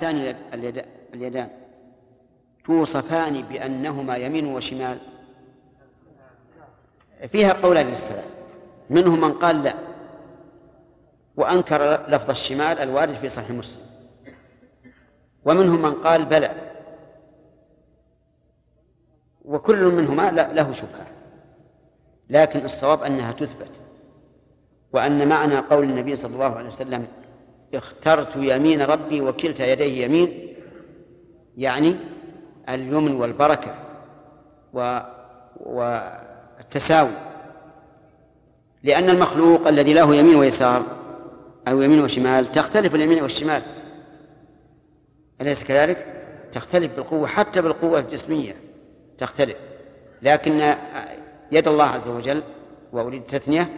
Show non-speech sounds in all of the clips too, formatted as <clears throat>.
ثاني اليدان. توصفان بأنهما يمين وشمال. فيها قولان للسلام. منهم من قال لا. وأنكر لفظ الشمال الوارد في صحيح مسلم. ومنهم من قال بلى. وكل منهما له شبهة لكن الصواب أنها تثبت. وأن معنى قول النبي صلى الله عليه وسلم اخترت يمين ربي وكلتا يديه يمين يعني اليمن والبركة و والتساوي. لأن المخلوق الذي له يمين ويسار أو يمين وشمال تختلف اليمين والشمال. أليس كذلك؟ تختلف بالقوة حتى بالقوة الجسمية تختلف. لكن يد الله عز وجل وأريد التثنية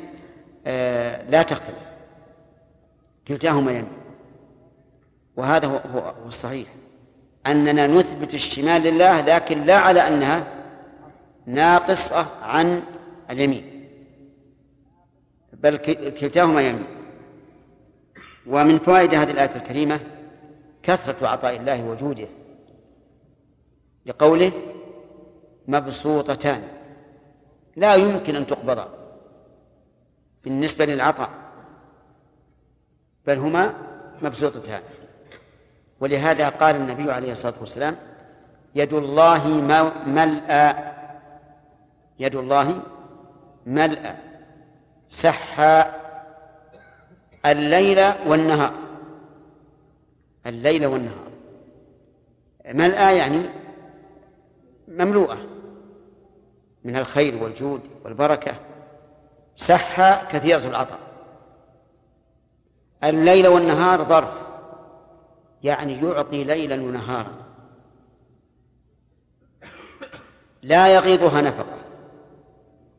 آه، لا تختلف. كلتاهما يمين وهذا هو, هو الصحيح. أننا نثبت الشمال لله لكن لا على أنها ناقصة عن اليمين. بل كلتاهما يمين ومن فوائد هذه الآية الكريمة كثرة عطاء الله وجوده. لقوله مبسوطتان. لا يمكن أن تقبضا بالنسبة للعطاء. بل هما مبسوطتان ولهذا قال النبي عليه الصلاة والسلام يد الله ملأى يد الله ملأى سحى الليل والنهار. الليل والنهار. ملأى يعني مملوءة من الخير والجود والبركة. سحى كثيرة العطاء. الليل والنهار ظرف. يعني يعطي ليلا ونهارا. لا يغيضها نفقة.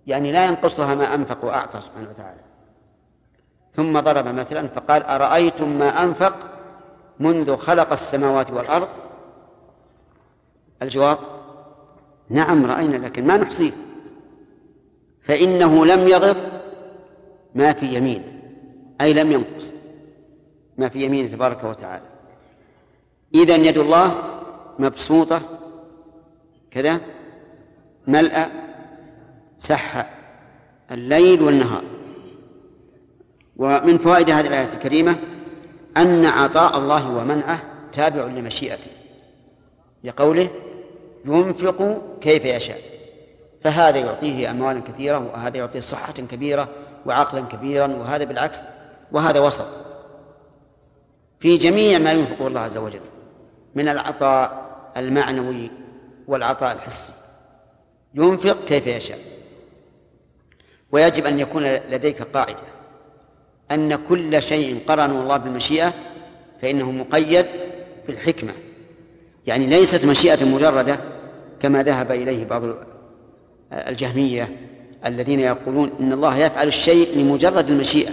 يعني لا ينقصها ما أنفق وأعطى سبحانه وتعالى. ثم ضرب مثلا فقال أرأيتم ما أنفق منذ خلق السماوات والأرض؟ الجواب نعم رأينا لكن ما نحصيه. فإنه لم يغض ما في يمينه أي لم ينقص. ما في يمينه تبارك وتعالى. إذا يد الله مبسوطة كذا ملأ سحة الليل والنهار. ومن فوائد هذه الآية الكريمة أن عطاء الله ومنعه تابع لمشيئته. لقوله ينفق كيف يشاء. فهذا يعطيه أموالا كثيرة وهذا يعطيه صحة كبيرة وعقلا كبيرا وهذا بالعكس وهذا وسط في جميع ما ينفقه الله عز وجل من العطاء المعنوي والعطاء الحسي. ينفق كيف يشاء. ويجب أن يكون لديك قاعدة أن كل شيء قرنه الله بالمشيئة فإنه مقيد بالحكمة. يعني ليست مشيئة مجردة كما ذهب إليه بعض الجهمية الذين يقولون إن الله يفعل الشيء لمجرد المشيئة.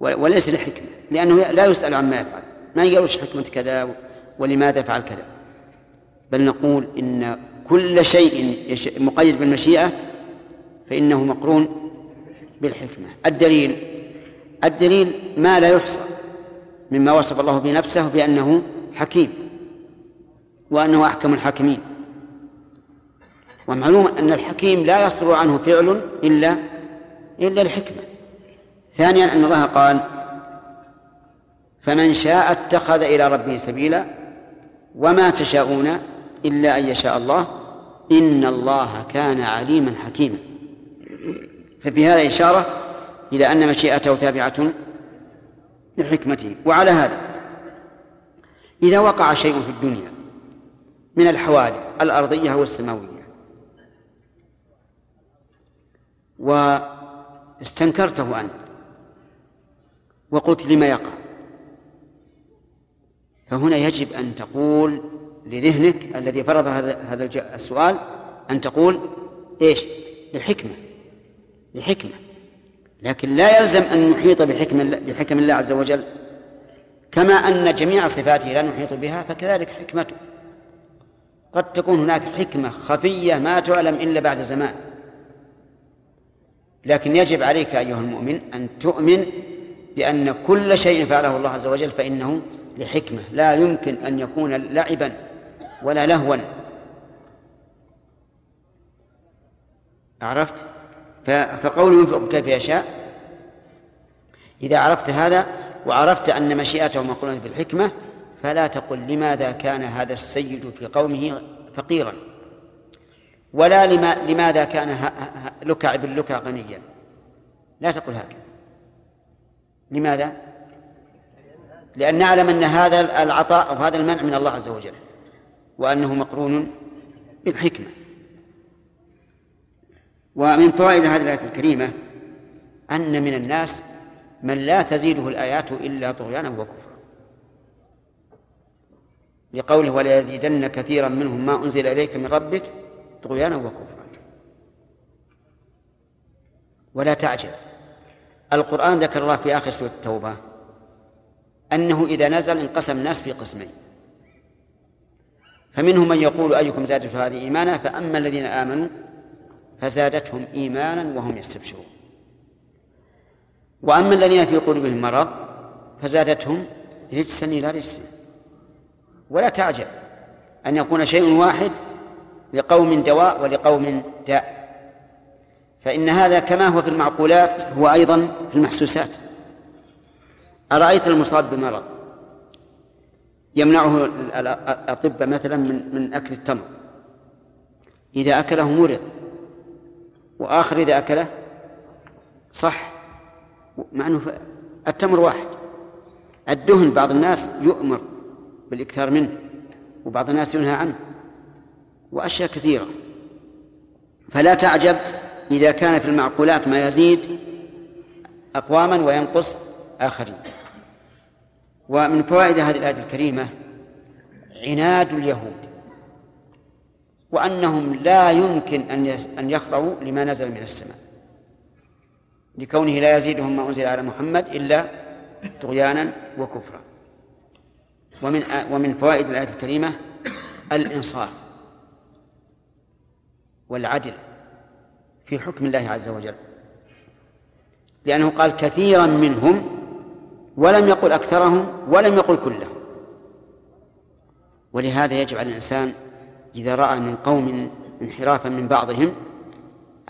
وليس لحكمة لأنه لا يسأل عما يفعل. ما يقول وش حكمة كذا ولماذا فعل كذا. بل نقول إن كل شيء مقيد بالمشيئة فإنه مقرون بالحكمة. الدليل الدليل ما لا يحصى مما وصف الله به نفسه بأنه حكيم وأنه أحكم الحاكمين. ومعلوم أن الحكيم لا يصدر عنه فعل إلا إلا الحكمة. ثانيا أن الله قال فمن شاء اتخذ إلى ربه سبيلا وما تشاءون إلا أن يشاء الله إن الله كان عليما حكيما. ففي هذا إشارة إلى أن مشيئته تابعة لحكمته وعلى هذا إذا وقع شيء في الدنيا من الحوادث الأرضية والسماوية واستنكرته أنت وقلت لما يقع؟ فهنا يجب أن تقول لذهنك الذي فرض هذا هذا السؤال أن تقول إيش؟ لحكمة. لحكمة. لكن لا يلزم أن نحيط بحكم بحكم الله عز وجل. كما أن جميع صفاته لا نحيط بها فكذلك حكمته. قد تكون هناك حكمة خفية ما تعلم إلا بعد زمان. لكن يجب عليك أيها المؤمن أن تؤمن بأن كل شيء فعله الله عز وجل فإنه لحكمة. لا يمكن أن يكون لعبا ولا لهوا. عرفت؟ فقوله ينفق كيف يشاء. إذا عرفت هذا وعرفت أن مشيئته مقرونة بالحكمة فلا تقل لماذا كان هذا السيد في قومه فقيرا. ولا لما لماذا كان لكع بن لكع غنيا. لا تقل هكذا لماذا؟ لأن نعلم أن هذا العطاء أو هذا المنع من الله عز وجل وأنه مقرون بالحكمة. ومن فوائد هذه الآية الكريمة أن من الناس من لا تزيده الآيات إلا طغيانا وكفرا. لقوله ولا يزيدن كثيرا منهم ما أنزل إليك من ربك طغيانا وكفرا. ولا تعجل القرآن ذكر الله في آخر سورة التوبة أنه إذا نزل انقسم الناس في قسمين. فمنهم من يقول أيكم زادته هذه إيمانا؟ فأما الذين آمنوا فزادتهم إيمانا وهم يستبشرون. وأما الذين في قلوبهم مرض فزادتهم رجسا إلى رجس. ولا تعجب أن يكون شيء واحد لقوم دواء ولقوم داء. فإن هذا كما هو في المعقولات هو أيضا في المحسوسات. أرأيت المصاب بمرض يمنعه الأطباء مثلا من من أكل التمر؟ إذا أكله مرض وآخر إذا أكله صح مع أنه التمر واحد. الدهن بعض الناس يؤمر بالإكثار منه وبعض الناس ينهى عنه وأشياء كثيرة. فلا تعجب إذا كان في المعقولات ما يزيد أقواما وينقص آخرين. ومن فوائد هذه الآية الكريمة عناد اليهود وأنهم لا يمكن أن أن يخضعوا لما نزل من السماء. لكونه لا يزيدهم ما أنزل على محمد إلا طغيانا وكفرا. ومن ومن فوائد الآية الكريمة الإنصاف والعدل. في حكم الله عز وجل. لأنه قال كثيرا منهم ولم يقل أكثرهم ولم يقل كلهم. ولهذا يجب على الإنسان إذا رأى من قوم انحرافا من بعضهم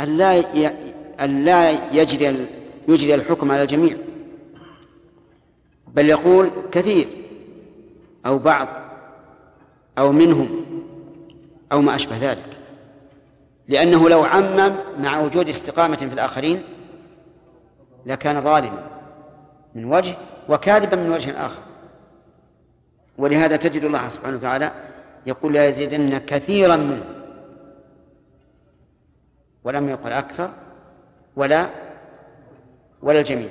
أن لا أن لا يجري يجري الحكم على الجميع. بل يقول كثير أو بعض أو منهم أو ما أشبه ذلك. لأنه لو عمم مع وجود استقامة في الآخرين لكان ظالما من وجه وكاذبا من وجه آخر. ولهذا تجد الله سبحانه وتعالى يقول لا يزيدن كثيرا منه. ولم يقل أكثر ولا ولا الجميع.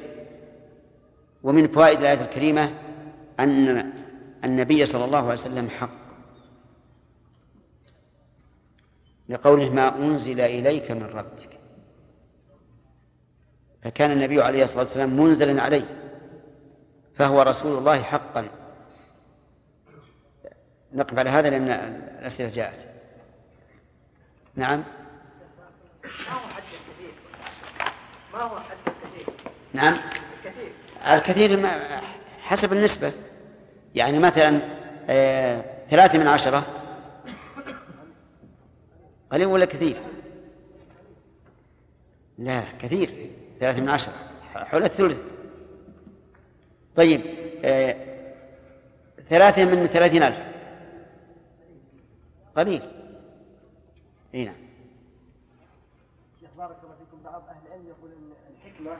ومن فوائد الآية الكريمة أن النبي صلى الله عليه وسلم حق. لقوله ما أنزل إليك من ربك. فكان النبي عليه الصلاة والسلام منزلا عليه فهو رسول الله حقا. نقف على هذا لأن الأسئلة جاءت. نعم؟ ما هو حد الكثير ما هو حد الكثير نعم الكثير الكثير حسب النسبة. يعني مثلا آه، ثلاثة من عشرة قليل ولا كثير؟ لا كثير. ثلاثة من عشرة. حول الثلث. طيب آه، ثلاثة من ثلاثين ألف. قليل. إي نعم. شيخ بارك الله فيكم. بعض أهل العلم يقول إن الحكمة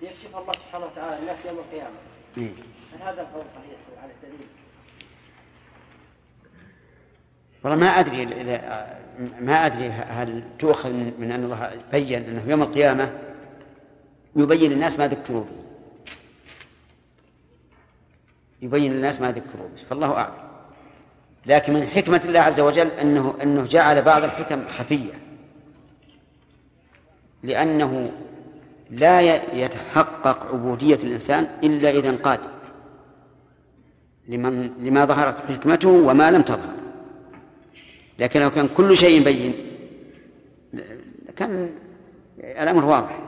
ليكشف الله سبحانه وتعالى الناس يوم القيامة. إيه؟ هل هذا القول صحيح على الدليل؟ والله ما أدري ما أدري هل تؤخذ من أن الله بين أنه يوم القيامة يبين للناس ما ذكروا به. يبين للناس ما ذكروا به. فالله أعلم. لكن من حكمة الله عز وجل أنه أنه جعل بعض الحكم خفية. لأنه لا يتحقق عبودية الإنسان إلا إذا انقاد. لمن لما ظهرت حكمته وما لم تظهر. لكن لو كان كل شيء بين كان الأمر واضح.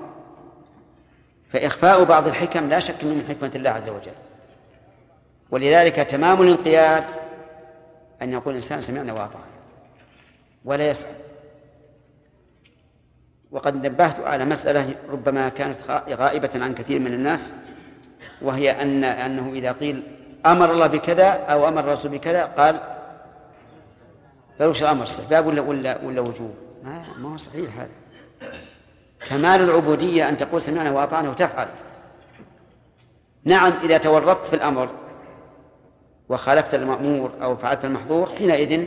فإخفاء بعض الحكم لا شك من حكمة الله عز وجل. ولذلك تمام الانقياد أن يقول الإنسان سمعنا وأطعنا ولا يسأل. وقد نبهت على مسألة ربما كانت غائبة عن كثير من الناس وهي أن أنه إذا قيل أمر الله بكذا أو أمر الرسول بكذا قال وش الأمر استحباب ولا ولا ولا وجوب؟ ما ما هو صحيح هذا. كمال العبودية أن تقول سمعنا وأطعنا وتفعل. نعم إذا تورطت في الأمر وخالفت المأمور أو فعلت المحظور حينئذ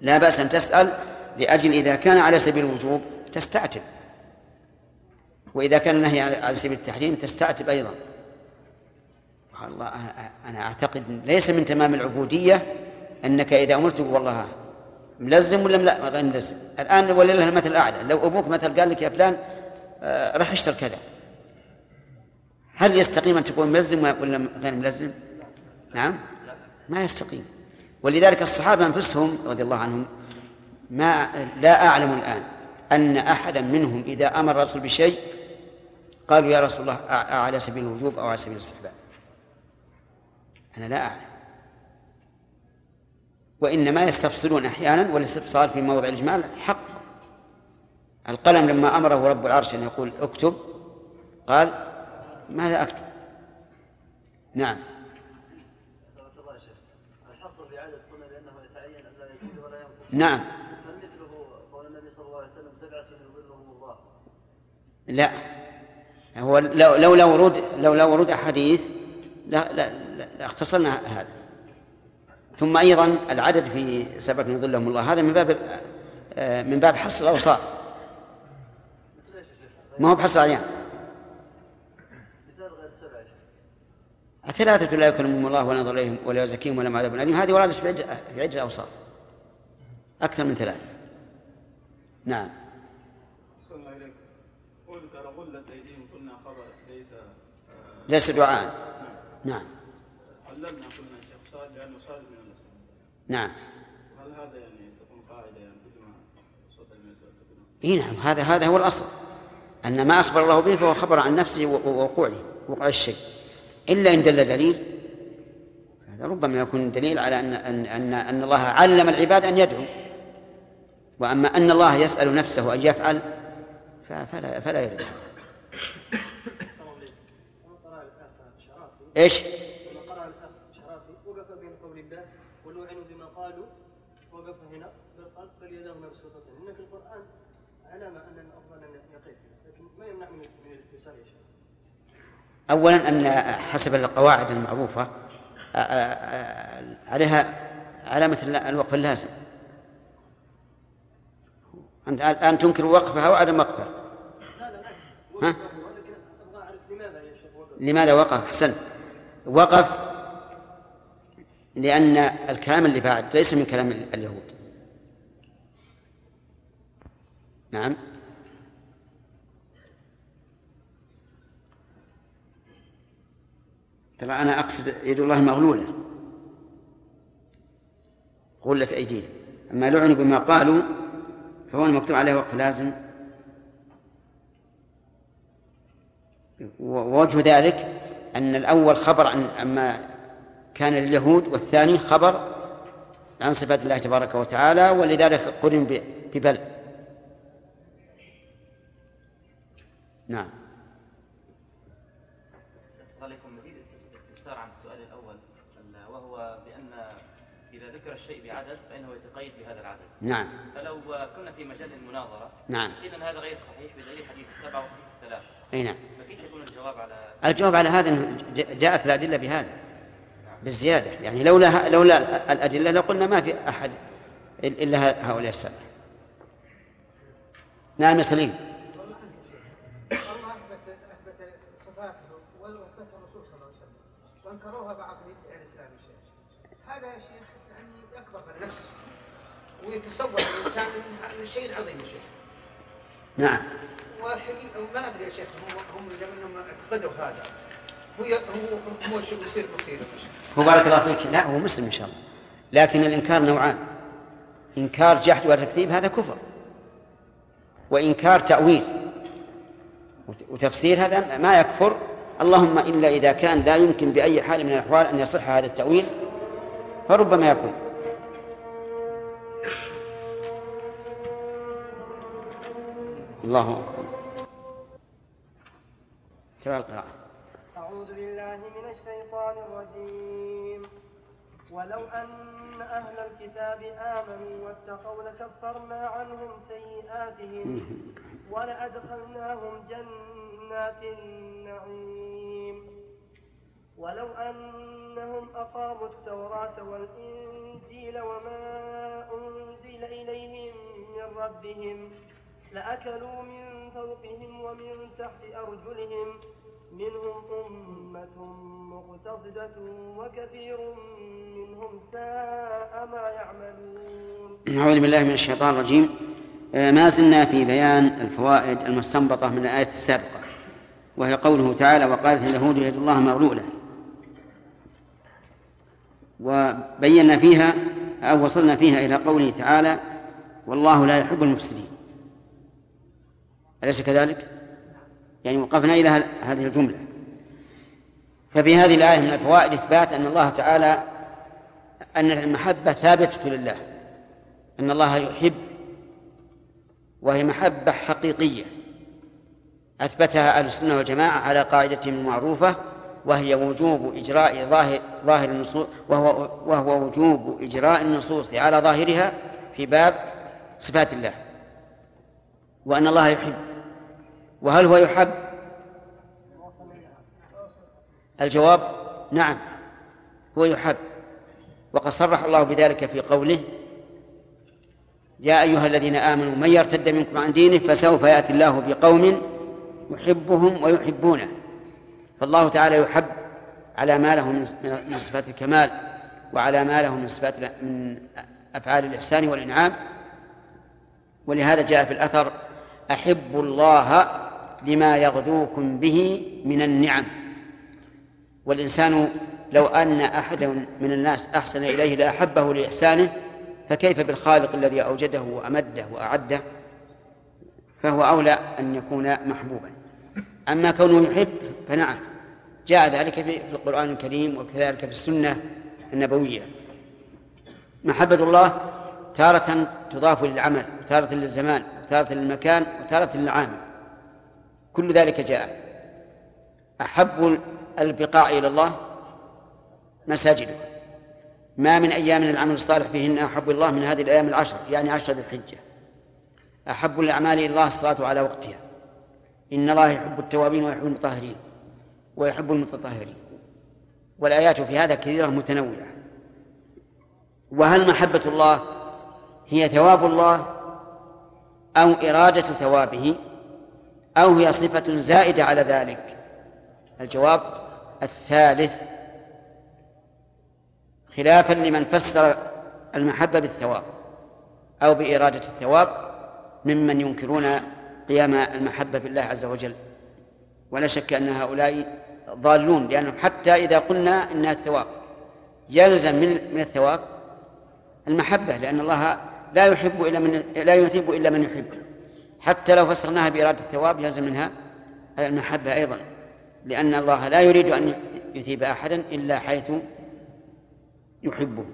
لا بأس أن تسأل لأجل إذا كان على سبيل الوجوب تستعتب. وإذا كان النهي على سبيل التحريم تستعتب أيضا. الله أنا أعتقد ليس من تمام العبودية أنك إذا أمرت والله ملزم ولا لا؟ غير ملزم. الآن ولله المثل الأعلى. لو أبوك مثل قال لك يا فلان آه راح اشتر كذا. هل يستقيم أن تكون ملزم ولا غير ملزم؟ نعم. ما يستقيم. ولذلك الصحابة أنفسهم رضي الله عنهم ما لا أعلم الآن أن أحدا منهم إذا أمر الرسول بشيء قالوا يا رسول الله على سبيل الوجوب أو على سبيل الاستحباب؟ أنا لا أعلم. وإنما يستفصلون أحيانا والاستفصال في موضع الإجمال حق. القلم لما أمره رب العرش أن يقول اكتب قال ماذا أكتب؟ نعم. نعم. قول النبي صلى الله عليه وسلم سبعة يظلهم الله. لا. هو لو لولا ورود لولا ورود أحاديث لا لا لا اختصرنا هذا. ثم أيضا العدد في سبعة يظلهم الله. هذا من باب آه، من باب حصر الأوصاف. ما هو بحصر الأعيان ثلاثة لا يكلمهم الله ولا ينظر إليهم ولا يزكيهم ولا عذاب أليم هذه وردت في عدة أوصاف. أكثر من ثلاثة. نعم. ليس دعاء. نعم. علمنا قلنا شيخ صاد لأنه صاد من النسل نعم. هل هذا يعني تكون قاعدة يعني إي نعم هذا هذا هو الأصل. أن ما أخبر الله به فهو خبر عن نفسه ووقوعه وقوع الشيء. إلا إن دل دليل. هذا ربما يكون دليل على أن أن أن, أن الله علم العباد أن يدعوا وأما أن الله يسأل نفسه أن يفعل فلا فلا يرد. إيش؟ لما قرأ الأخ شرافي وقف بين قول الله ولوعنوا بما قالوا وقف هنا بل قال بل يداه مبسوطتين إن في القرآن علامة أن الأفضل أن يقف لكن ما يمنع من الاتصال يا شيخ أولا أن حسب القواعد المعروفة عليها علامة الوقف اللازم. الآن تنكر وقفها وعدم وقفها. ها؟ لماذا وقف؟ أحسنت وقف لأن الكلام اللي بعد ليس من كلام اليهود. نعم. طبعا أنا أقصد يد الله مغلولة. غلت أيديهم أما لعنوا بما قالوا فهو المكتوب عليه وقف لازم. ووجه ذلك أن الأول خبر عن عما كان لليهود والثاني خبر عن صفات الله تبارك وتعالى ولذلك قرن ببل. نعم. نعم. فلو كنا في مجال المناظرة نعم. إذا هذا غير صحيح بدليل حديث سبعة وحديث ثلاثة. أي نعم. فكيف يكون الجواب على الجواب على هذا جاءت الأدلة بهذا بالزيادة يعني لولا لولا الأدلة لقلنا ما في أحد إلا هؤلاء السبعة. نعم يا سليم. وأنكروها بعض الاسلام هذا يا شيخ يعني يكبر بالنفس ويتصور الإنسان ان الشيء العظيم يا شيخ نعم. والحقيقة ما أدري يا شيخ هم هم لما اعتقدوا هذا. هو هو هو شو بيصير هو بارك الله فيك. لا هو مسلم إن شاء الله. لكن الإنكار نوعان. إنكار جحد وتكذيب هذا كفر. وإنكار تأويل. وتفسير هذا ما يكفر. اللهم إلا إذا كان لا يمكن بأي حال من الأحوال أن يصح هذا التأويل فربما يكون. الله أكبر. تبع القراءة؟ أعوذ بالله من الشيطان الرجيم. ولو أن أهل الكتاب آمنوا واتقوا لكفرنا عنهم سيئاتهم ولأدخلناهم جنات النعيم. ولو أنهم أقاموا التوراة والإنجيل وما أنزل إليهم من ربهم لأكلوا من فوقهم ومن تحت أرجلهم منهم أمة مقتصدة وكثير منهم ساء ما يعملون. أعوذ بالله من الشيطان الرجيم. آه، ما زلنا في بيان الفوائد المستنبطة من الآية السابقة وهي قوله تعالى وقالت اليهود يد الله مغلولة. وبينا فيها أو وصلنا فيها إلى قوله تعالى والله لا يحب المفسدين. أليس كذلك؟ يعني وقفنا إلى هذه الجملة. ففي هذه الآية من الفوائد إثبات أن الله تعالى أن المحبة ثابتة لله. أن الله يحب وهي محبة حقيقية. أثبتها أهل السنة والجماعة على قاعدتهم المعروفة وهي وجوب إجراء ظاهر ظاهر النصوص وهو وهو وجوب إجراء النصوص على ظاهرها في باب صفات الله. وأن الله يحب. وهل هو يحب؟ الجواب نعم هو يحب. وقد صرح الله بذلك في قوله يا أيها الذين آمنوا من يرتد منكم عن دينه فسوف يأتي الله بقوم يحبهم ويحبونه. فالله تعالى يحب على ما له من صفات الكمال وعلى ما له من صفات من أفعال الإحسان والإنعام. ولهذا جاء في الأثر أحب الله لما يغدوكم به من النعم. والإنسان لو أن أحدا من الناس أحسن إليه لأحبه لإحسانه فكيف بالخالق الذي أوجده وأمده وأعده؟ فهو أولى أن يكون محبوبا. أما كونه يحب فنعم. جاء ذلك في القرآن الكريم وكذلك في السنة النبوية. محبة الله تارة تضاف للعمل وتارة للزمان وتارة للمكان وتارة للعامل كل ذلك جاء. أحب البقاع إلى الله مساجده ما من أيام العمل الصالح فيهن أحب الله من هذه الأيام العشر يعني عشر ذي الحجة. أحب الأعمال إلى الله الصلاة على وقتها. إن الله يحب التوابين ويحب المطهرين ويحب المتطهرين. والآيات في هذا كثيرة متنوعة. وهل محبة الله هي ثواب الله أو إرادة ثوابه؟ أو هي صفة زائدة على ذلك. الجواب الثالث. خلافا لمن فسر المحبة بالثواب أو بإرادة الثواب ممن ينكرون قيام المحبة بالله عز وجل. ولا شك أن هؤلاء ضالون لأنهم حتى إذا قلنا إنها الثواب يلزم من من الثواب المحبة لأن الله لا يحب إلا من لا يثيب إلا من يحب. حتى لو فسرناها بإرادة الثواب يلزم منها المحبة أيضا لأن الله لا يريد أن يثيب أحدا إلا حيث يحبه.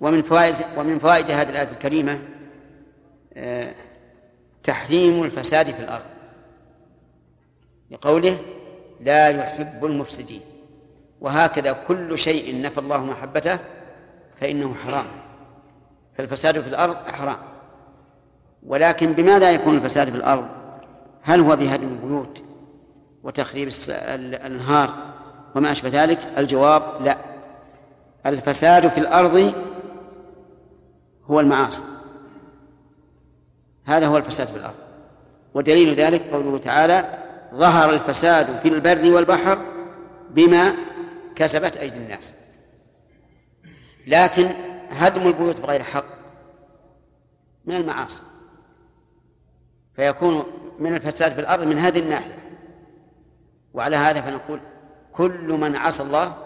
ومن فوائد ومن فوائد هذه الآية الكريمة آه، تحريم الفساد في الأرض. لقوله لا يحب المفسدين. وهكذا كل شيء نفى الله محبته فإنه حرام. فالفساد في الأرض حرام. ولكن بماذا يكون الفساد في الأرض؟ هل هو بهدم البيوت وتخريب الأنهار وما أشبه ذلك؟ الجواب لا. الفساد في الأرض هو المعاصي. هذا هو الفساد في الأرض. ودليل ذلك قوله تعالى ظهر الفساد في البر والبحر بما كسبت أيدي الناس لكن هدم البيوت بغير حق من المعاصي. فيكون من الفساد في الأرض من هذه الناحية. وعلى هذا فنقول كل من عصى الله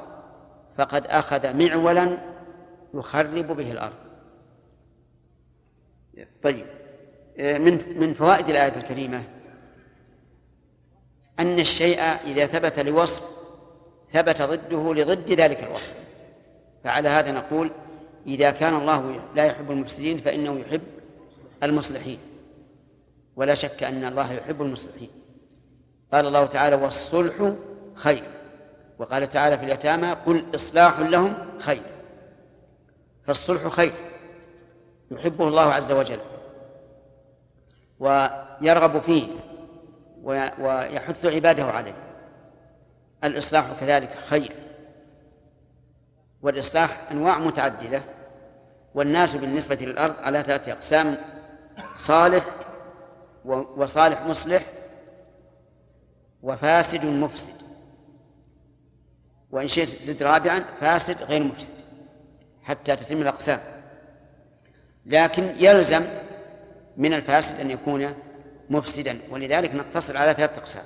فقد أخذ معولا يخرب به الأرض. طيب من من فوائد الآية الكريمة أن الشيء إذا ثبت لوصف ثبت ضده لضد ذلك الوصف. فعلى هذا نقول إذا كان الله لا يحب المفسدين فإنه يحب المصلحين. ولا شك أن الله يحب المصلحين. قال الله تعالى والصلح خير. وقال تعالى في اليتامى قل إصلاح لهم خير. فالصلح خير. يحبه الله عز وجل. ويرغب فيه. ويحث عباده عليه. الإصلاح كذلك خير. والإصلاح أنواع متعددة. والناس بالنسبة للأرض على ثلاثة أقسام صالح وصالح مصلح وفاسد مفسد. وإن شئت زد رابعا فاسد غير مفسد حتى تتم الأقسام. لكن يلزم من الفاسد أن يكون مفسدا ولذلك نقتصر على ثلاثة أقسام.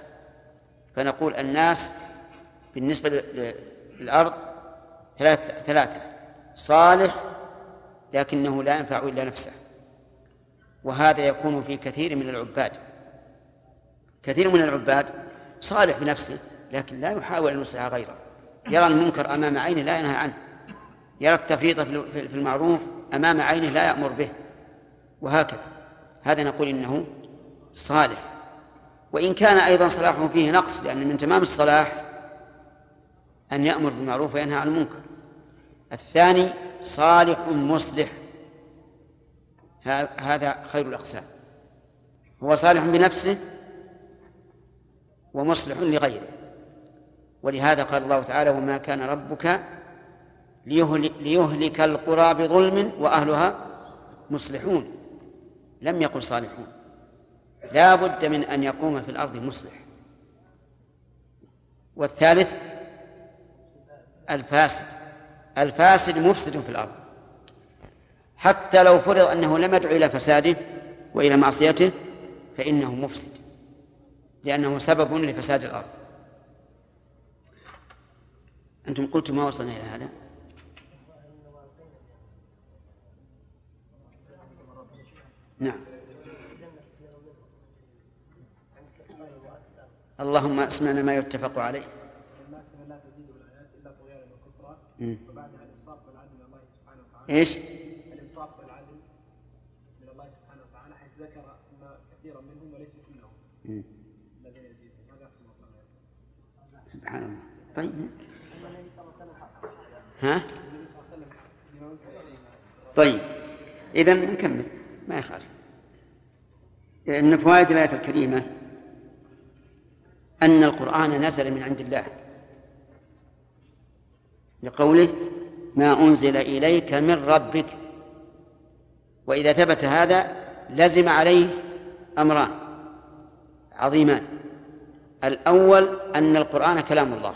فنقول الناس بالنسبة للأرض ثلاثة ثلاثة صالح لكنه لا ينفع إلا نفسه. وهذا يكون في كثير من العباد. كثير من العباد صالح بنفسه لكن لا يحاول أن يصلح غيره. يرى المنكر أمام عينه لا ينهى عنه. يرى التفريط في المعروف أمام عينه لا يأمر به. وهكذا. هذا نقول إنه صالح. وإن كان أيضا صلاحه فيه نقص لأن من تمام الصلاح أن يأمر بالمعروف وينهى عن المنكر. الثاني صالح مصلح. هذا خير الأقسام. هو صالح بنفسه ومصلح لغيره. ولهذا قال الله تعالى وما كان ربك ليهلك القرى بظلم وأهلها مصلحون. لم يقل صالحون. لا بد من أن يقوم في الأرض مصلح. والثالث الفاسد. الفاسد مفسد في الأرض. حتى لو فرض أنه لم يدعو إلى فساده وإلى معصيته فإنه مفسد لأنه سبب لفساد الأرض. أنتم قلتم ما وصلنا إلى هذا؟ نعم. اللهم اسمعنا ما يتفق عليه. إيش؟ الانصاف والعدل من الله سبحانه وتعالى حيث ذكر ان كثيرا منهم وليس كلهم الذين يزيدون ماذا سبحان الله. طيب. ها؟ طيب. إذا نكمل. ما يخالف. من فوائد الآية الكريمة أن القرآن نزل من عند الله. لقوله ما أنزل إليك من ربك. وإذا ثبت هذا لزم عليه أمران عظيمان. الأول أن القرآن كلام الله.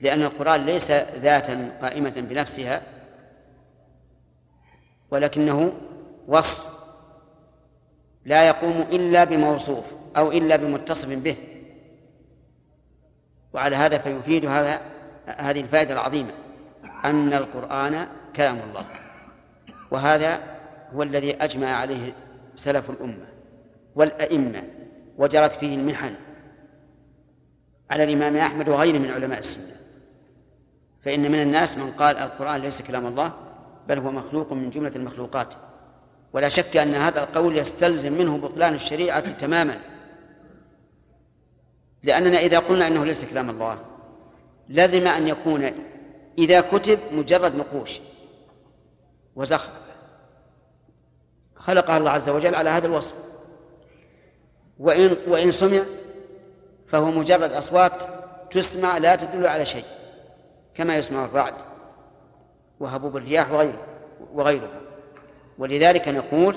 لأن القرآن ليس ذاتا قائمة بنفسها ولكنه وصف لا يقوم إلا بموصوف أو إلا بمتصف به. وعلى هذا فيفيد هذا هذه الفائدة العظيمة أن القرآن كلام الله. وهذا هو الذي أجمع عليه سلف الأمة والأئمة. وجرت فيه المحن على الإمام أحمد وغيره من علماء السنة. فإن من الناس من قال القرآن ليس كلام الله بل هو مخلوق من جملة المخلوقات. ولا شك أن هذا القول يستلزم منه بطلان الشريعة تماما. لأننا إذا قلنا أنه ليس كلام الله لزم أن يكون إذا كتب مجرد نقوش وزخرف. خلقها الله عز وجل على هذا الوصف. وإن وإن سمع فهو مجرد أصوات تسمع لا تدل على شيء كما يسمع الرعد وهبوب الرياح وغيره وغيره. ولذلك نقول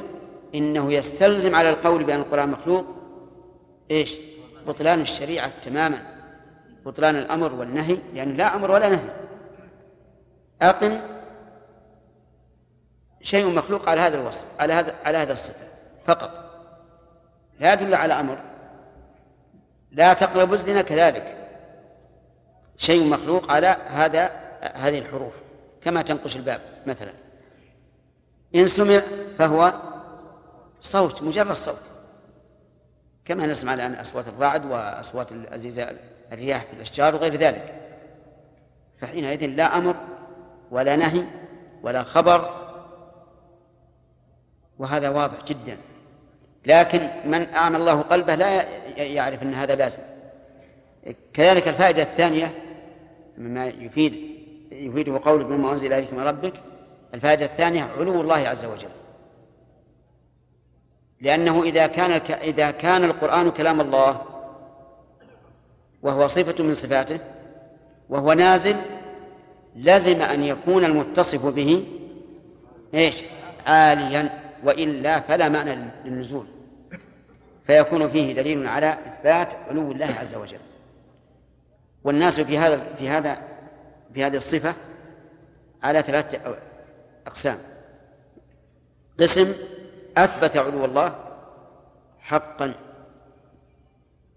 إنه يستلزم على القول بأن القرآن مخلوق إيش؟ بطلان الشريعة تماما بطلان الأمر والنهي لأن لا أمر ولا نهي. أقم شيء مخلوق على هذا الوصف على هذا على هذا الصفة فقط. لا يدل على أمر. لا تقربوا الزنا كذلك. شيء مخلوق على هذا هذه الحروف كما تنقش الباب مثلا. إن سمع فهو صوت مجرد صوت. كما نسمع الآن أصوات الرعد وأصوات الأزيزاء الرياح في الأشجار وغير ذلك. فحينئذ لا أمر ولا نهي ولا خبر. وهذا واضح جدا. لكن من أعمى الله قلبه لا يعرف أن هذا لازم. كذلك الفائدة الثانية مما يفيد يفيده قول بما أنزل إليك من ربك. الفائدة الثانية علو الله عز وجل. لأنه إذا كان إذا كان القرآن كلام الله وهو صفة من صفاته وهو نازل لزم أن يكون المتصف به إيش؟ عاليا وإلا فلا معنى للنزول. فيكون فيه دليل على إثبات علو الله عز وجل. والناس في هذا في هذا في هذه الصفة على ثلاثة أقسام. قسم أثبت علو الله حقا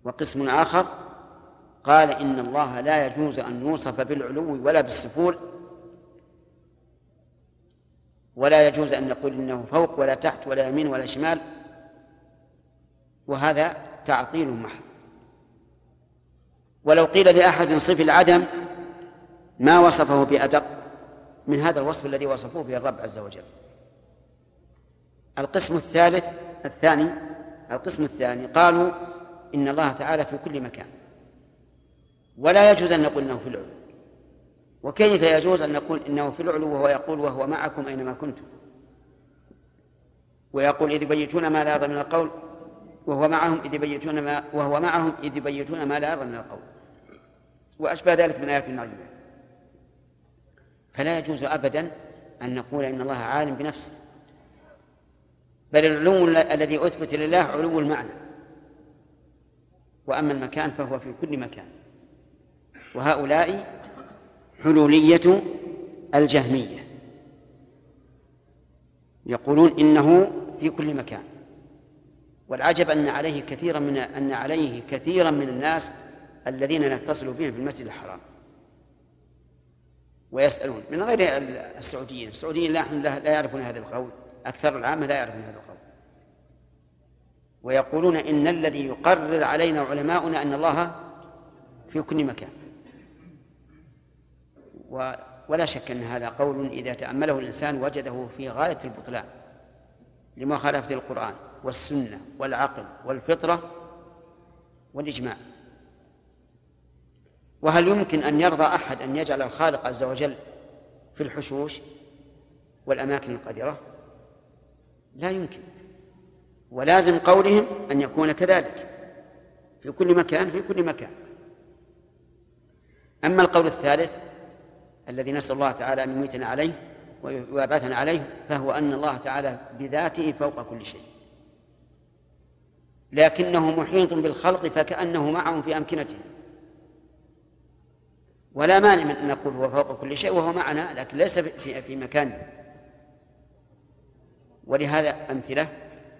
وقسم آخر قال إن الله لا يجوز أن يوصف بالعلو ولا بالسفول ولا يجوز أن نقول إنه فوق ولا تحت ولا يمين ولا شمال. وهذا تعطيل محض. ولو قيل لأحد صف العدم ما وصفه بأدق من هذا الوصف الذي وصفوه به الرب عز وجل. القسم الثالث الثاني القسم الثاني قالوا إن الله تعالى في كل مكان. ولا يجوز أن نقول إنه في العلو. وكيف يجوز أن نقول إنه في العلو وهو يقول وهو معكم أينما كنتم؟ ويقول إذ يبيتون ما لا يرضى من القول وهو معهم إذ يبيتون ما وهو معهم إذ يبيتون ما لا يرضى من القول. وأشبه ذلك من آيات المعلومة فلا يجوز أبدا أن نقول إن الله عالم بنفسه. بل العلو الذي أثبت لله علو المعنى. وأما المكان فهو في كل مكان. وهؤلاء حلولية الجهمية. يقولون إنه في كل مكان. والعجب أن عليه كثيرا من أن عليه كثيرا من الناس الذين نتصل بهم في المسجد الحرام. ويسألون. من غير السعوديين. السعوديين لا لا يعرفون هذا القول. أكثر العامة لا يعرفون هذا القول. ويقولون إن الذي يقرر علينا علماؤنا أن الله في كل مكان. ولا شك أن هذا قول إذا تأمله الإنسان وجده في غاية البطلان لمخالفة القرآن. والسنة والعقل والفطرة والإجماع. وهل يمكن أن يرضى أحد أن يجعل الخالق عز وجل في الحشوش والأماكن القذرة؟ لا يمكن. ولازم قولهم أن يكون كذلك في كل مكان في كل مكان. أما القول الثالث الذي نسأل الله تعالى أن يميتنا عليه ويبعثنا عليه فهو أن الله تعالى بذاته فوق كل شيء. لكنه محيط بالخلق فكأنه معهم في أمكنتهم. ولا مانع من أن نقول هو فوق كل شيء وهو معنا لكن ليس في, في مكانه ولهذا أمثلة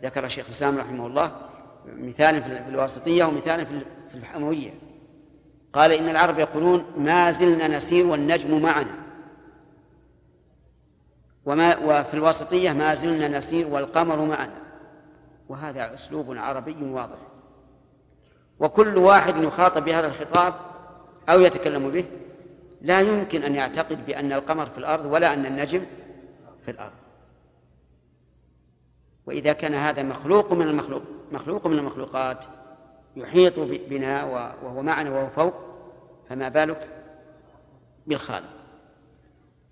ذكر الشيخ الإسلام رحمه الله مثال في الواسطية ومثال في الحموية. قال إن العرب يقولون ما زلنا نسير والنجم معنا. وما وفي الواسطية ما زلنا نسير والقمر معنا. وهذا أسلوب عربي واضح. وكل واحد يخاطب بهذا الخطاب أو يتكلم به لا يمكن أن يعتقد بأن القمر في الأرض ولا أن النجم في الأرض. وإذا كان هذا مخلوق من المخلوق مخلوق من المخلوقات يحيط بنا وهو معنا وهو فوق فما بالك بالخالق؟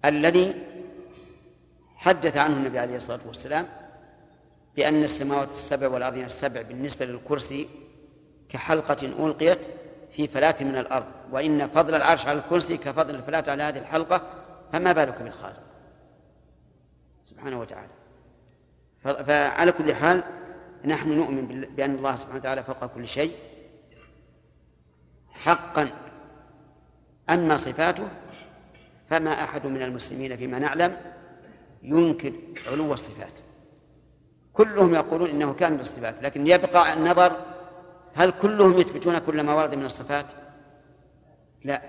الذي حدث عنه النبي عليه الصلاة والسلام بأن السماوات السبع والأرضين السبع بالنسبة للكرسي كحلقة ألقيت في فلاة من الأرض وإن فضل العرش على الكرسي كفضل الفلاة على هذه الحلقة فما بالك بالخالق سبحانه وتعالى. فعلى كل حال نحن نؤمن بأن الله سبحانه وتعالى فوق كل شيء حقا. أما صفاته فما أحد من المسلمين فيما نعلم ينكر علو الصفات. كلهم يقولون إنه كان بالصفات لكن يبقى النظر هل كلهم يثبتون كل ما ورد من الصفات؟ لا.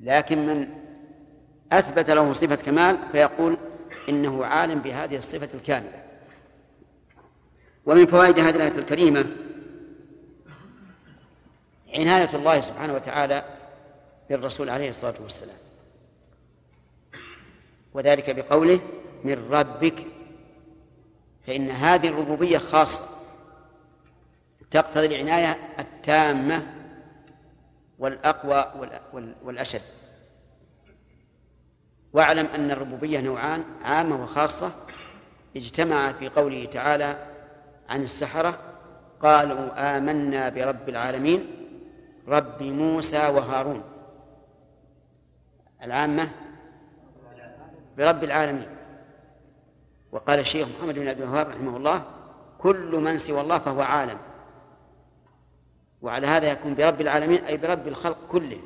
لكن من أثبت له صفة كمال فيقول إنه عالم بهذه الصفة الكاملة. ومن فوائد هذه الآية الكريمة عناية الله سبحانه وتعالى بالرسول عليه الصلاة والسلام. وذلك بقوله من ربك فإن هذه الربوبية خاصة تقتضي العناية التامة والأقوى والأشد. واعلم أن الربوبية نوعان عامة وخاصة. اجتمع في قوله تعالى عن السحرة قالوا آمنا برب العالمين رب موسى وهارون. العامة برب العالمين. وقال الشيخ محمد بن عبد الوهاب رحمه الله كل من سوى الله فهو عالم. وعلى هذا يكون برب العالمين أي برب الخلق كله.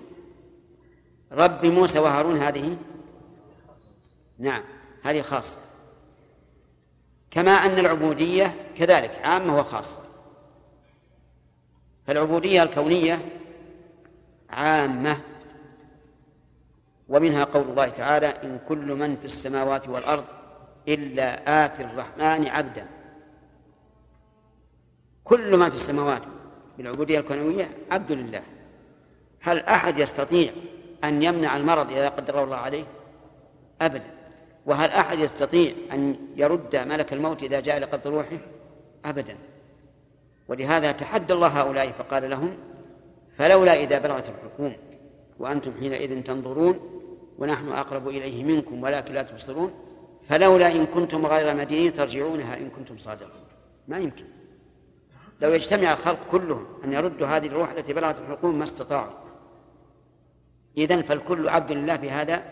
رب موسى وهارون هذه؟ نعم هذه خاصة. كما أن العبودية كذلك عامة وخاصة. فالعبودية الكونية عامة ومنها قول الله تعالى إن كل من في السماوات والأرض إلا آتي الرحمن عبدا. كل من في السماوات بالعبودية الكونوية عبد لله. هل أحد يستطيع أن يمنع المرض إذا قدر الله عليه؟ أبدا. وهل أحد يستطيع أن يرد ملك الموت إذا جاء لقبض روحه؟ أبدا. ولهذا تحدى الله هؤلاء فقال لهم فلولا إذا بلغت الحكوم وأنتم حينئذ تنظرون ونحن أقرب إليه منكم ولكن لا تبصرون فلولا إن كنتم غير مدينين ترجعونها إن كنتم صادقين ما يمكن. لو يجتمع الخلق كلهم أن يردوا هذه الروح التي بلغت الحكوم ما استطاعوا. إذن فالكل عبد لله بهذا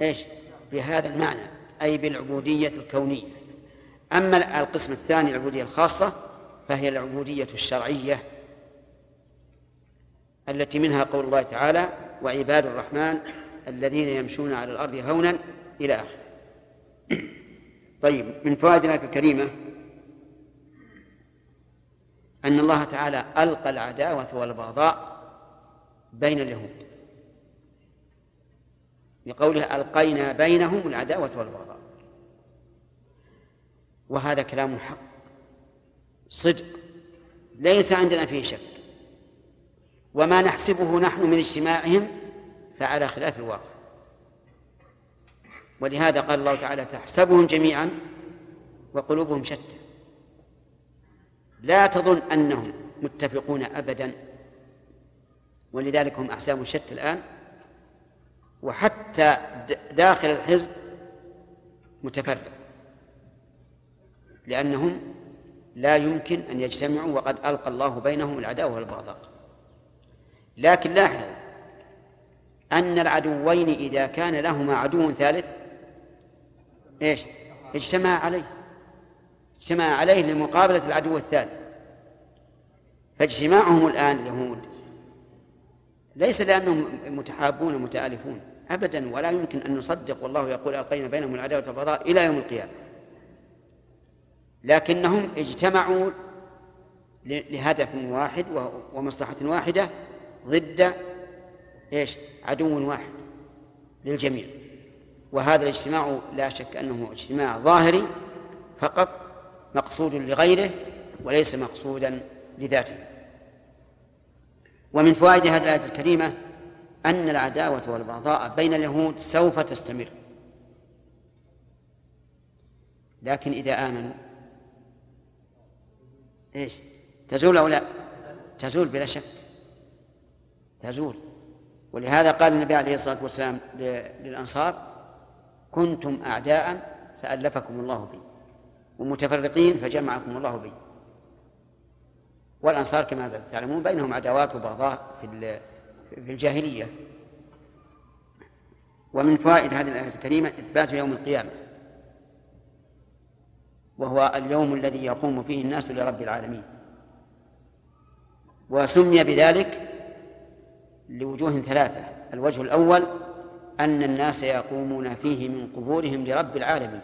إيش؟ بهذا المعنى أي بالعبودية الكونية. أما القسم الثاني العبودية الخاصة فهي العبودية الشرعية التي منها قول الله تعالى وعباد الرحمن الذين يمشون على الأرض هونا إلى آخره. طيب من فوائد الآية الكريمة أن الله تعالى ألقى العداوة والبغضاء بين اليهود. بقوله ألقينا بينهم العداوة والبغضاء. وهذا كلام حق صدق ليس عندنا فيه شك. وما نحسبه نحن من اجتماعهم فعلى خلاف الواقع. ولهذا قال الله تعالى تحسبهم جميعا وقلوبهم شتى. لا تظن أنهم متفقون ابدا ولذلك هم احساب شتى الآن. وحتى داخل الحزب متفرق لأنهم لا يمكن أن يجتمعوا وقد ألقى الله بينهم العداوة والبغضاء. لكن لاحظ أن العدوين إذا كان لهما عدو ثالث إيش؟ اجتمع عليه اجتمع عليه لمقابلة العدو الثالث فاجتماعهم الآن اليهود ليس لأنهم متحابون متآلفون أبدا ولا يمكن أن نصدق والله يقول ألقينا بينهم العداوة والبغضاء إلى يوم القيامة لكنهم اجتمعوا لهدف واحد ومصلحة واحدة ضد إيش؟ عدو واحد للجميع وهذا الاجتماع لا شك أنه اجتماع ظاهري فقط مقصود لغيره وليس مقصودا لذاته. ومن فوائد هذه الآية الكريمة أن العداوة والبغضاء بين اليهود سوف تستمر. لكن إذا آمنوا إيش؟ تزول أو لا؟ تزول بلا شك. تزول. ولهذا قال النبي عليه الصلاة والسلام للأنصار كنتم أعداء فألفكم الله بي ومتفرقين فجمعكم الله بي. والأنصار كما تعلمون بينهم عداوات وبغضاء في في الجاهلية. ومن فوائد هذه الآية الكريمة إثبات يوم القيامة وهو اليوم الذي يقوم فيه الناس لرب العالمين. وسمي بذلك لوجوه ثلاثة الوجه الأول أن الناس يقومون فيه من قبورهم لرب العالمين.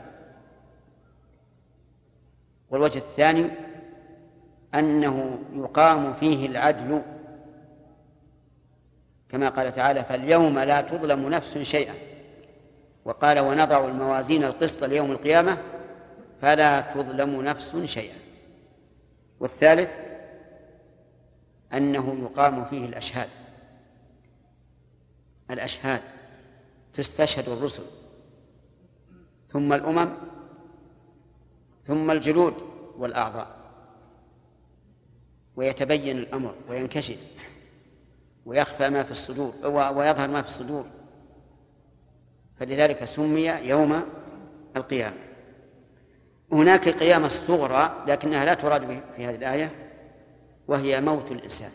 والوجه الثاني أنه يقام فيه العدل. كما قال تعالى فاليوم لا تظلم نفس شيئا وقال ونضع الموازين القسط ليوم القيامة فلا تظلم نفس شيئا والثالث أنه يقام فيه الأشهاد. الأشهاد. تستشهد الرسل. ثم الأمم ثم الجلود والأعضاء. ويتبين الأمر وينكشف ويخفى ما في الصدور ويظهر ما في الصدور. فلذلك سمي يوم القيامة. هناك قيامة صغرى لكنها لا تراد في هذه الآية وهي موت الإنسان.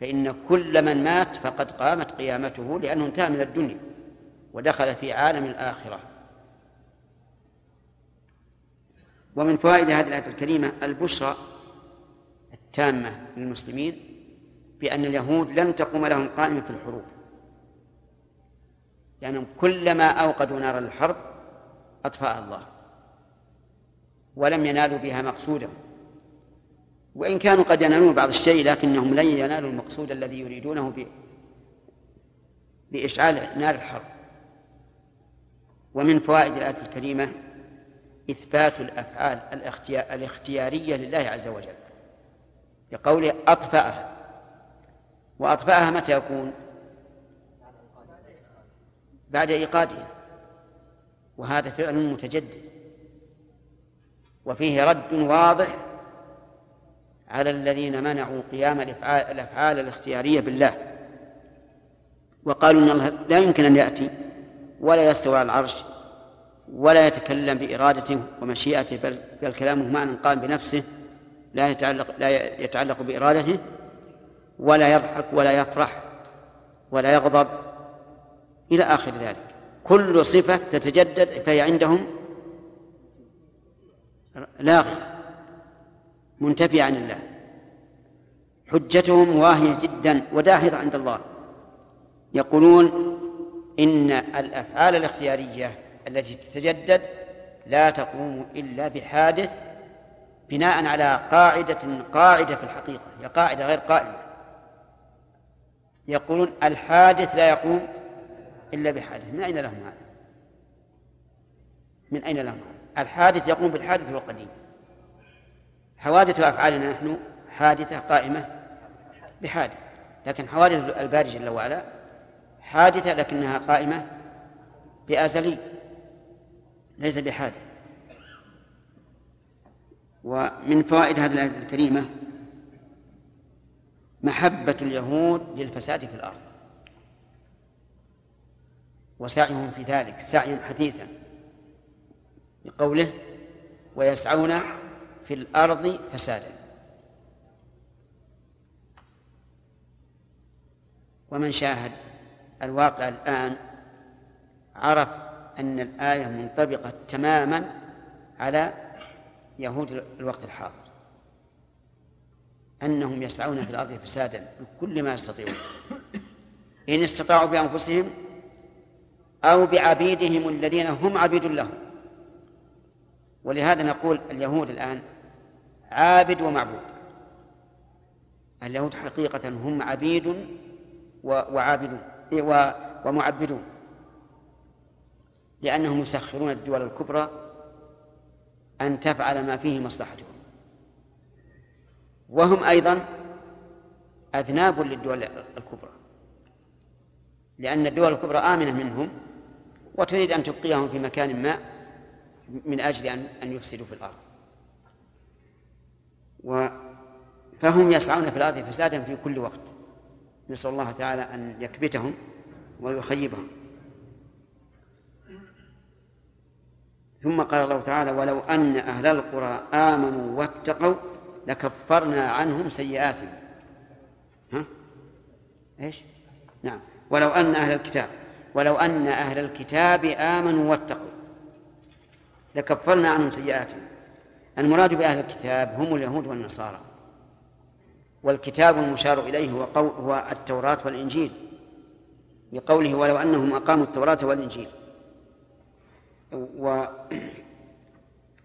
فإن كل من مات فقد قامت قيامته لأنه انتهى من الدنيا ودخل في عالم الآخرة. ومن فوائد هذه الآية الكريمة البشرى التامة للمسلمين بأن اليهود لن تقوم لهم قائمة في الحروب. لأنهم كلما أوقدوا نار الحرب أطفأها الله ولم ينالوا بها مقصودهم. وإن كانوا قد ينالون بعض الشيء لكنهم لن ينالوا المقصود الذي يريدونه بإشعال نار الحرب. ومن فوائد الآية الكريمة إثبات الأفعال الاختيارية لله عز وجل بقوله أطفأها. وأطفأها متى يكون؟ بعد إيقادها. وهذا فعل متجدد. وفيه رد واضح على الذين منعوا قيام الأفعال الاختيارية بالله. وقالوا إن الله لا يمكن أن يأتي ولا يستوى على العرش ولا يتكلم بإرادته ومشيئته بل, بل كلامه معنى قام بنفسه لا يتعلق لا يتعلق بإرادته ولا يضحك ولا يفرح ولا يغضب إلى آخر ذلك. كل صفة تتجدد فهي عندهم لاغية منتفية عن الله. حجتهم واهية جدا وداحضة عند الله. يقولون إن الأفعال الاختيارية التي تتجدد لا تقوم إلا بحادث بناء على قاعدة قاعدة في الحقيقة هي قاعدة غير قائمة. يقولون الحادث لا يقوم إلا بحادث. من أين لهم هذا؟ من أين لهم هذا؟ الحادث يقوم بالحادث والقديم. حوادث أفعالنا نحن حادثة قائمة بحادث لكن حوادث الباري جل وعلا حادثة لكنها قائمة بأزلي ليس بحادث. ومن فوائد هذه الآية الكريمة محبة اليهود للفساد في الأرض. وسعيهم في ذلك سعيا حثيثا لقوله ويسعون في الأرض فسادا. ومن شاهد الواقع الآن عرف أن الآية منطبقة تماما على يهود الوقت الحاضر. أنهم يسعون في الأرض فسادا بكل ما يستطيعون. إن استطاعوا بأنفسهم أو بعبيدهم الذين هم عبيد لهم. ولهذا نقول اليهود الآن عابد ومعبود. اليهود حقيقة هم عبيد وعابدون ومعبدون. لأنهم يسخرون الدول الكبرى أن تفعل ما فيه مصلحتهم. وهم أيضا أذناب للدول الكبرى. لأن الدول الكبرى آمنة منهم وتريد أن تبقيهم في مكان ما من أجل أن يفسدوا في الأرض. و فهم يسعون في الأرض فسادا في كل وقت. نسأل الله تعالى أن يكبتهم ويخيبهم. ثم قال الله تعالى ولو أن أهل القرى آمنوا واتقوا لكفرنا عنهم سيئاتهم. ها؟ إيش؟ نعم. ولو أن أهل الكتاب ولو أن أهل الكتاب آمنوا واتقوا لكفرنا عنهم سيئاتهم. المراد بأهل الكتاب هم اليهود والنصارى. والكتاب المشار إليه هو, هو التوراة والإنجيل. بقوله ولو أنهم أقاموا التوراة والإنجيل. و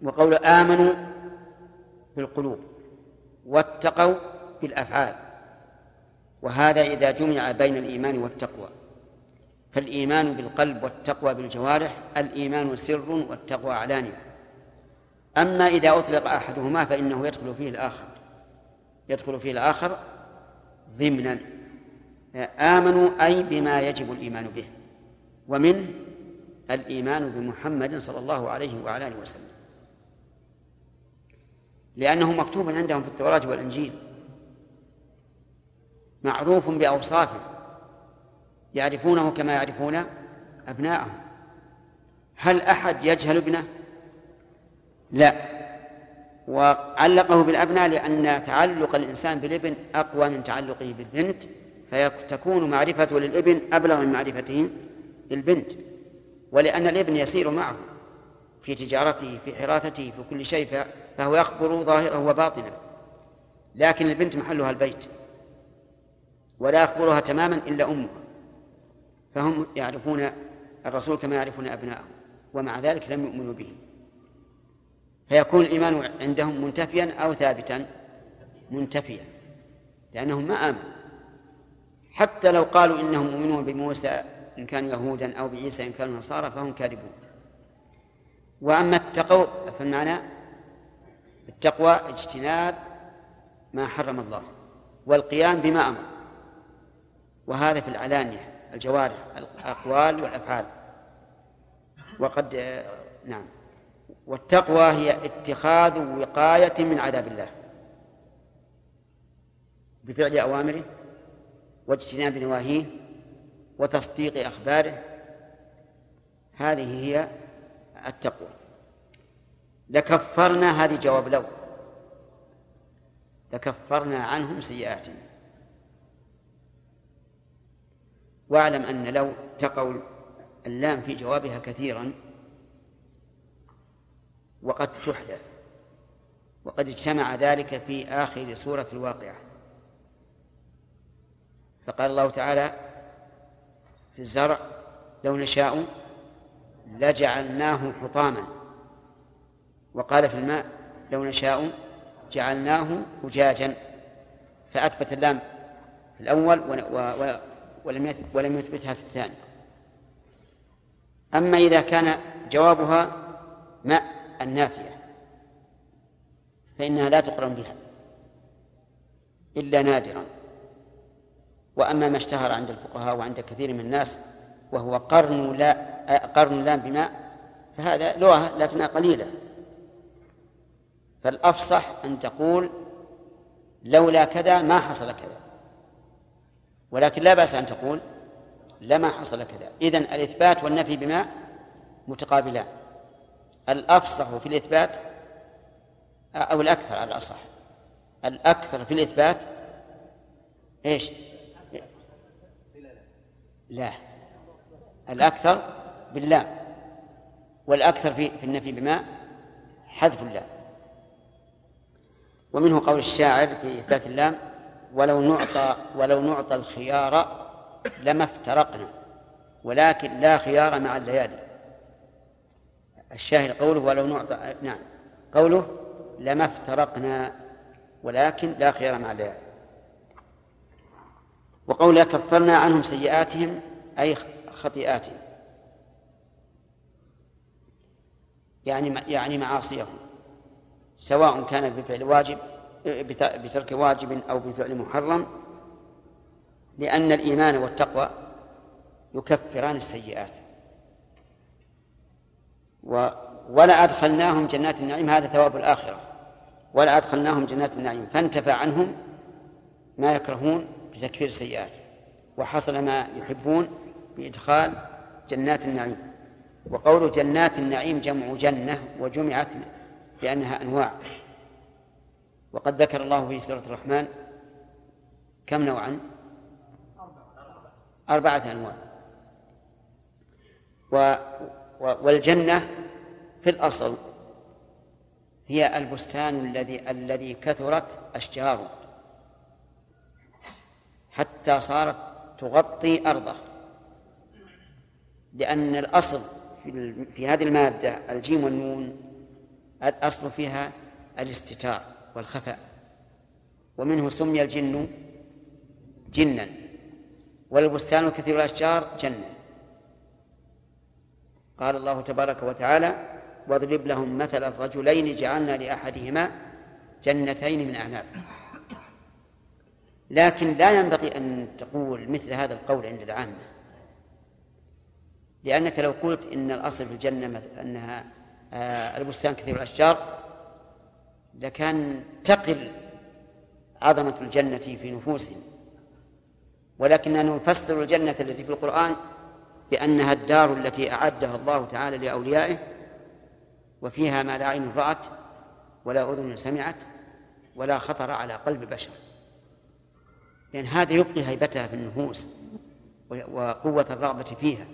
وقول آمنوا بالقلوب واتقوا بالأفعال. وهذا إذا جمع بين الإيمان والتقوى. فالإيمان بالقلب والتقوى بالجوارح الإيمان سر والتقوى علانية. أما إذا أطلق أحدهما فإنه يدخل فيه الآخر. يدخل فيه الآخر ضمنا. آمنوا أي بما يجب الإيمان به. ومن الإيمان بمحمد صلى الله عليه وعلى آله وسلم. لأنه مكتوب عندهم في التوراة والإنجيل. معروف بأوصافه يعرفونه كما يعرفون أبناءهم. هل أحد يجهل ابنه؟ لا. وعلقه بالأبناء لأن تعلق الإنسان بالابن أقوى من تعلقه بالبنت فتكون معرفته للابن أبلغ من معرفته للبنت. ولأن الابن يسير معه في تجارته في حراثته في كل شيء فهو يخبر ظاهره وباطنه. لكن البنت محلها البيت ولا يخبرها تماما إلا أمها فهم يعرفون الرسول كما يعرفون أبناءهم ومع ذلك لم يؤمنوا به. فيكون الإيمان عندهم منتفيا أو ثابتا. منتفيا. لأنهم ما آمنوا. حتى لو قالوا إنهم مؤمنون بموسى إن كانوا يهودا أو بعيسى إن كانوا نصارى فهم كاذبون. وأما التقوى فالمعنى التقوى اجتناب ما حرم الله والقيام بما أمر. وهذا في العلانية الجوارح الأقوال والأفعال. وقد نعم. والتقوى هي اتخاذ وقاية من عذاب الله. بفعل أوامره واجتناب نواهيه وتصديق أخباره. هذه هي التقوى. لكفرنا هذه جواب لو لكفرنا عنهم سيئاتهم واعلم أن لو تقول اللام في جوابها كثيرا وقد تحذف وقد اجتمع ذلك في آخر سورة الواقعة. فقال الله تعالى في الزرع لو نشاء لجعلناه حطاما. وقال في الماء لو نشاء جعلناه أجاجا. فأثبت اللام في الأول ولم ولم يثبتها في الثاني. أما إذا كان جوابها ماء النافية. فإنها لا تقرن بها إلا نادرا. وأما ما اشتهر عند الفقهاء وعند كثير من الناس وهو قرن لا قرن لام بماء فهذا لغة لكنها قليلة. فالأفصح أن تقول لولا كذا ما حصل كذا. ولكن لا بأس أن تقول لما حصل كذا. إذن الإثبات والنفي بماء متقابلان. الأفصح في الإثبات أو الأكثر على الأصح. الأكثر في الإثبات إيش؟ لا. الأكثر باللام والأكثر في في النفي بما حذف اللام. ومنه قول الشاعر في إثبات اللام ولو نعطى ولو نعطى الخيار لما افترقنا ولكن لا خيار مع الليالي. الشاهد قوله ولو نعطى نعم. قوله لما افترقنا ولكن لا خيار مع الليالي وقوله كفرنا عنهم سيئاتهم أي خطيئاتهم. يعني يعني معاصيهم. سواء كان بفعل واجب بترك واجب أو بفعل محرم. لأن الإيمان والتقوى يكفران السيئات. و ولا أدخلناهم جنات النعيم هذا ثواب الآخرة. ولا أدخلناهم جنات النعيم. فانتفى عنهم ما يكرهون بتكفير السيئات. وحصل ما يحبون بإدخال جنات النعيم. وقول جنات النعيم جمع جنة وجمعت لأنها أنواع. وقد ذكر الله في سورة الرحمن كم نوعا؟ أربعة أنواع. و والجنة في الأصل هي البستان الذي الذي كثرت أشجاره حتى صارت تغطي أرضه. لأن الأصل في هذه المادة الجيم والنون الأصل فيها الاستتار والخفاء ومنه سمي الجن جنا والبستان كثير الأشجار جنة قال الله تبارك وتعالى واضرب لهم مثل الرجلين جعلنا لأحدهما جنتين من أعناب. لكن لا ينبغي أن تقول مثل هذا القول عند العامة. لأنك لو قلت إن الأصل في الجنة أنها آه، البستان كثير الأشجار لكان تقل عظمة الجنة في نفوسهم. ولكننا نفسر الجنة التي في القرآن بأنها الدار التي أعدها الله تعالى لأوليائه وفيها ما لا عين رأت ولا أذن سمعت ولا خطر على قلب بشر. لأن هذا يبقي هيبتها في النفوس وقوة الرغبة فيها.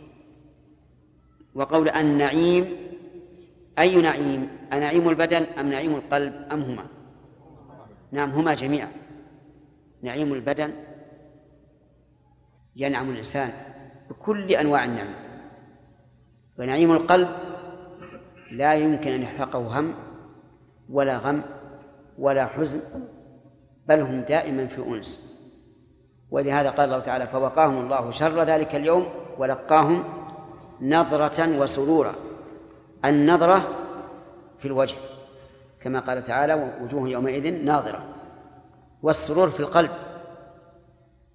وقول النعيم أي نعيم؟ أنعيم البدن أم نعيم القلب أم هما؟ نعم هما جميعا. نعيم البدن ينعم الإنسان. بكل أنواع النعم. ونعيم القلب لا يمكن أن يحرقه هم ولا غم ولا حزن بل هم دائما في أنس. ولهذا قال الله تعالى فوقاهم الله شر ذلك اليوم ولقاهم نظرة وسرورا. النظرة في الوجه كما قال تعالى وجوه يومئذ ناظرة والسرور في القلب.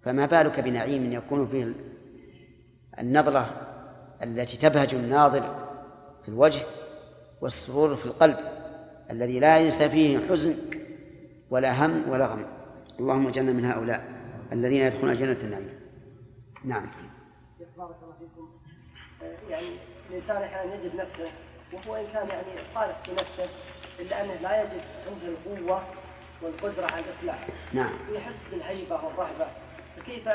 فما بالك بنعيم يكون فيه النظرة التي تبهج الناظر في الوجه والسرور في القلب الذي لا ينسى فيه حزن ولا هم ولا غم. اللهم اجعلنا من هؤلاء الذين يدخلون جنة النعيم. نعم. بارك الله فيكم. يعني الإنسان أحيانا يجد نفسه وهو إن كان يعني صالح في نفسه إلا أنه لا يجد عنده القوة والقدرة على الإصلاح. نعم. ويحس بالهيبه والرهبة. فكيف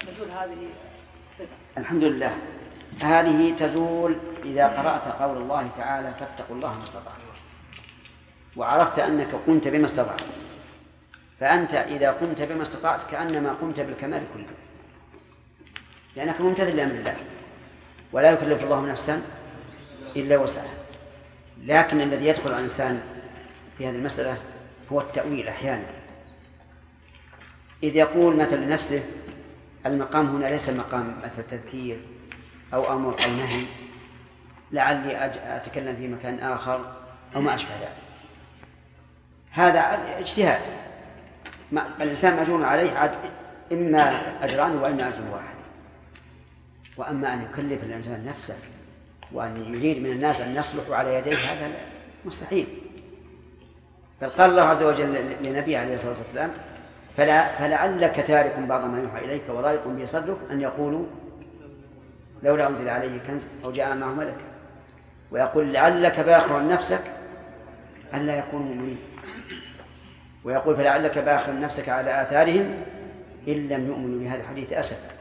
تزول هذه؟ الحمد لله. هذه تزول إذا قرأت قول الله تعالى فاتقوا الله ما استطعتم. وعرفت أنك قمت بما استطعت. فأنت إذا قمت بما استطعت كأنما قمت بالكمال كله. لأنك ممتثل لأمر الله. ولا يكلف الله نفسا إلا وسعها. لكن الذي يدخل الإنسان في هذه المسألة هو التأويل أحيانا. إذ يقول مثلا لنفسه المقام هنا ليس مقام مثل تذكير أو أمر أو نهي. لعلي أتكلم في مكان آخر أو ما أشبه ذلك. هذا اجتهاد. الإنسان مأجور عليه إما أجران وإما أجر واحد. وأما أن يكلف الإنسان نفسه وأن يريد من الناس أن يصلحوا على يديه هذا مستحيل. بل قال الله عز وجل لنبيه عليه الصلاة والسلام فلا فلعلك تارك بعض ما يوحى إليك وضايق به صدرك أن يقولوا لولا أنزل عليه كنز أو جاء معه ملك. ويقول لعلك باخر نفسك ألا يكونوا مؤمنين. ويقول فلعلك باخر نفسك على آثارهم إن لم يؤمنوا بهذا الحديث أسفا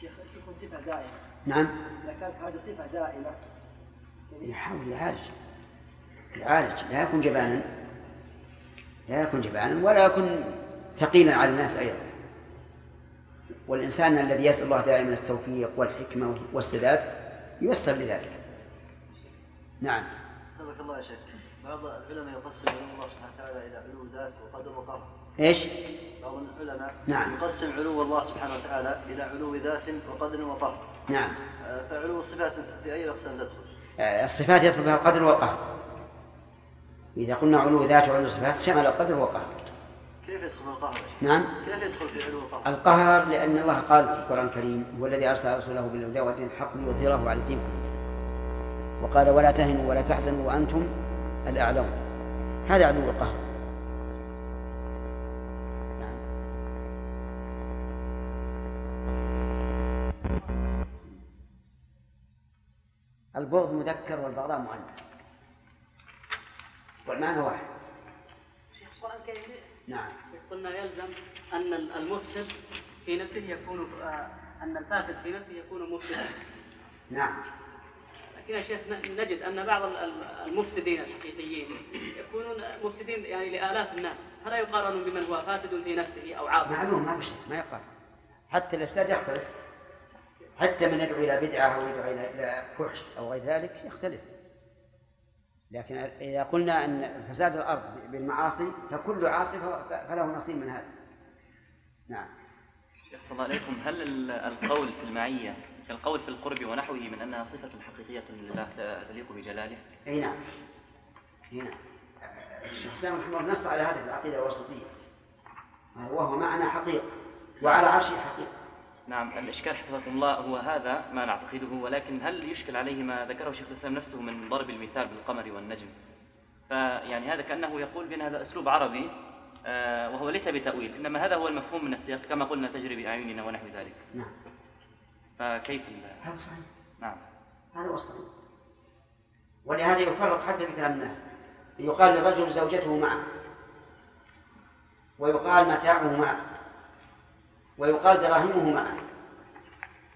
شيخ تكون صفة دائمة؟ نعم. إذا كانت هذه صفة دائمة يحاول يعالج يعالج لا يكون جبانا. لا يكون جبانا ولا يكون ثقيلا على الناس أيضا والإنسان الذي يسأل الله دائما التوفيق والحكمة والسداد ييسر لذلك نعم الله يا شيخ بعض العلماء يقسم علو الله سبحانه وتعالى إلى علو ذات وقدر وقهر. إيش؟ بعض العلماء نعم يقسم علو الله سبحانه وتعالى إلى علو ذات وقدر وقهر. نعم. آه، فعلو الصفات في أي أقسام تدخل؟ آه، الصفات يدخل بها القدر والقهر. إذا قلنا علو ذات وعلو صفات شمل القدر والقهر. كيف يدخل القهر؟ نعم. كيف يدخل في علو القهر؟ القهر لأن الله قال في القرآن الكريم هو الذي أرسل رسوله بالهدى ودين الحق ليظهره على الدين وقال ولا تهنوا ولا تحزنوا وأنتم الأعلون هذا عدو القهر نعم. البغض مذكر والبغضاء مؤنث والمعنى واحد. شيخ سؤال كيف نعم. قلنا يلزم أن المفسد في نفسه يكون آه، أن الفاسد في نفسه يكون مفسدا. نعم. لكن يا شيخ نجد أن بعض المفسدين الحقيقيين يكونون مفسدين يعني لآلاف الناس. فلا يقارن بمن هو فاسد في نفسه أو عاصي. معلوم ما بشيء ما يقارن. حتى الإفساد يختلف. حتى من يدعو إلى بدعة أو يدعو إلى فحش أو غير ذلك يختلف. لكن إذا قلنا أن فساد الأرض بالمعاصي فكل عاصي فله نصيب من هذا. نعم. شيخ عليكم. هل القول في المعية كالقول في القرب ونحوه من أنها صفة حقيقية لله تليق بجلاله؟ أي نعم. أي نعم. الشيخ الإسلام رحمه الله نص على هذه العقيدة الوسطية. وهو معنا حقيقة وعلى عرشه حقيقة. نعم الإشكال حفظكم الله هو هذا ما نعتقده ولكن هل يشكل عليه ما ذكره شيخ الإسلام نفسه من ضرب المثال بالقمر والنجم؟ فيعني هذا كأنه يقول بأن هذا أسلوب عربي آه، وهو ليس بتأويل إنما هذا هو المفهوم من السياق كما قلنا تجري بأعيننا ونحو ذلك. نعم. فكيف؟ هذا صحيح. نعم. هذا هو الصحيح. ولهذا يفرق حتى في كلام الناس يقال للرجل زوجته معه ويقال متاعه معه. ويقال دراهمه معه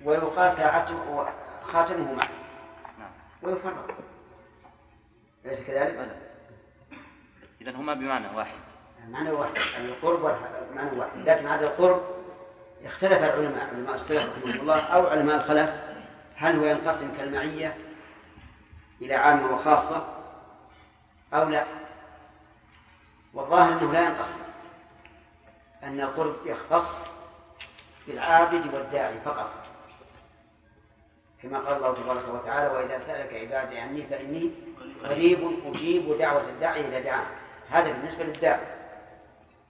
ويقال ساعته خاتمه معه نعم. ويفرق. أليس كذلك؟ إذا هما بمعنى واحد. معنى واحد. القرب معنى واحد. لكن هذا القرب اختلف العلماء علماء السلف رحمه الله أو علماء الخلف. هل هو ينقسم كالمعية إلى عامة وخاصة أو لا؟ والظاهر أنه لا ينقسم. أن القرب يختص بالعابد والداعي فقط. كما قال الله تبارك وتعالى وإذا سألك عبادي عني فإني قريب أجيب دعوة الداعي إذا دعان. هذا بالنسبة للداعي.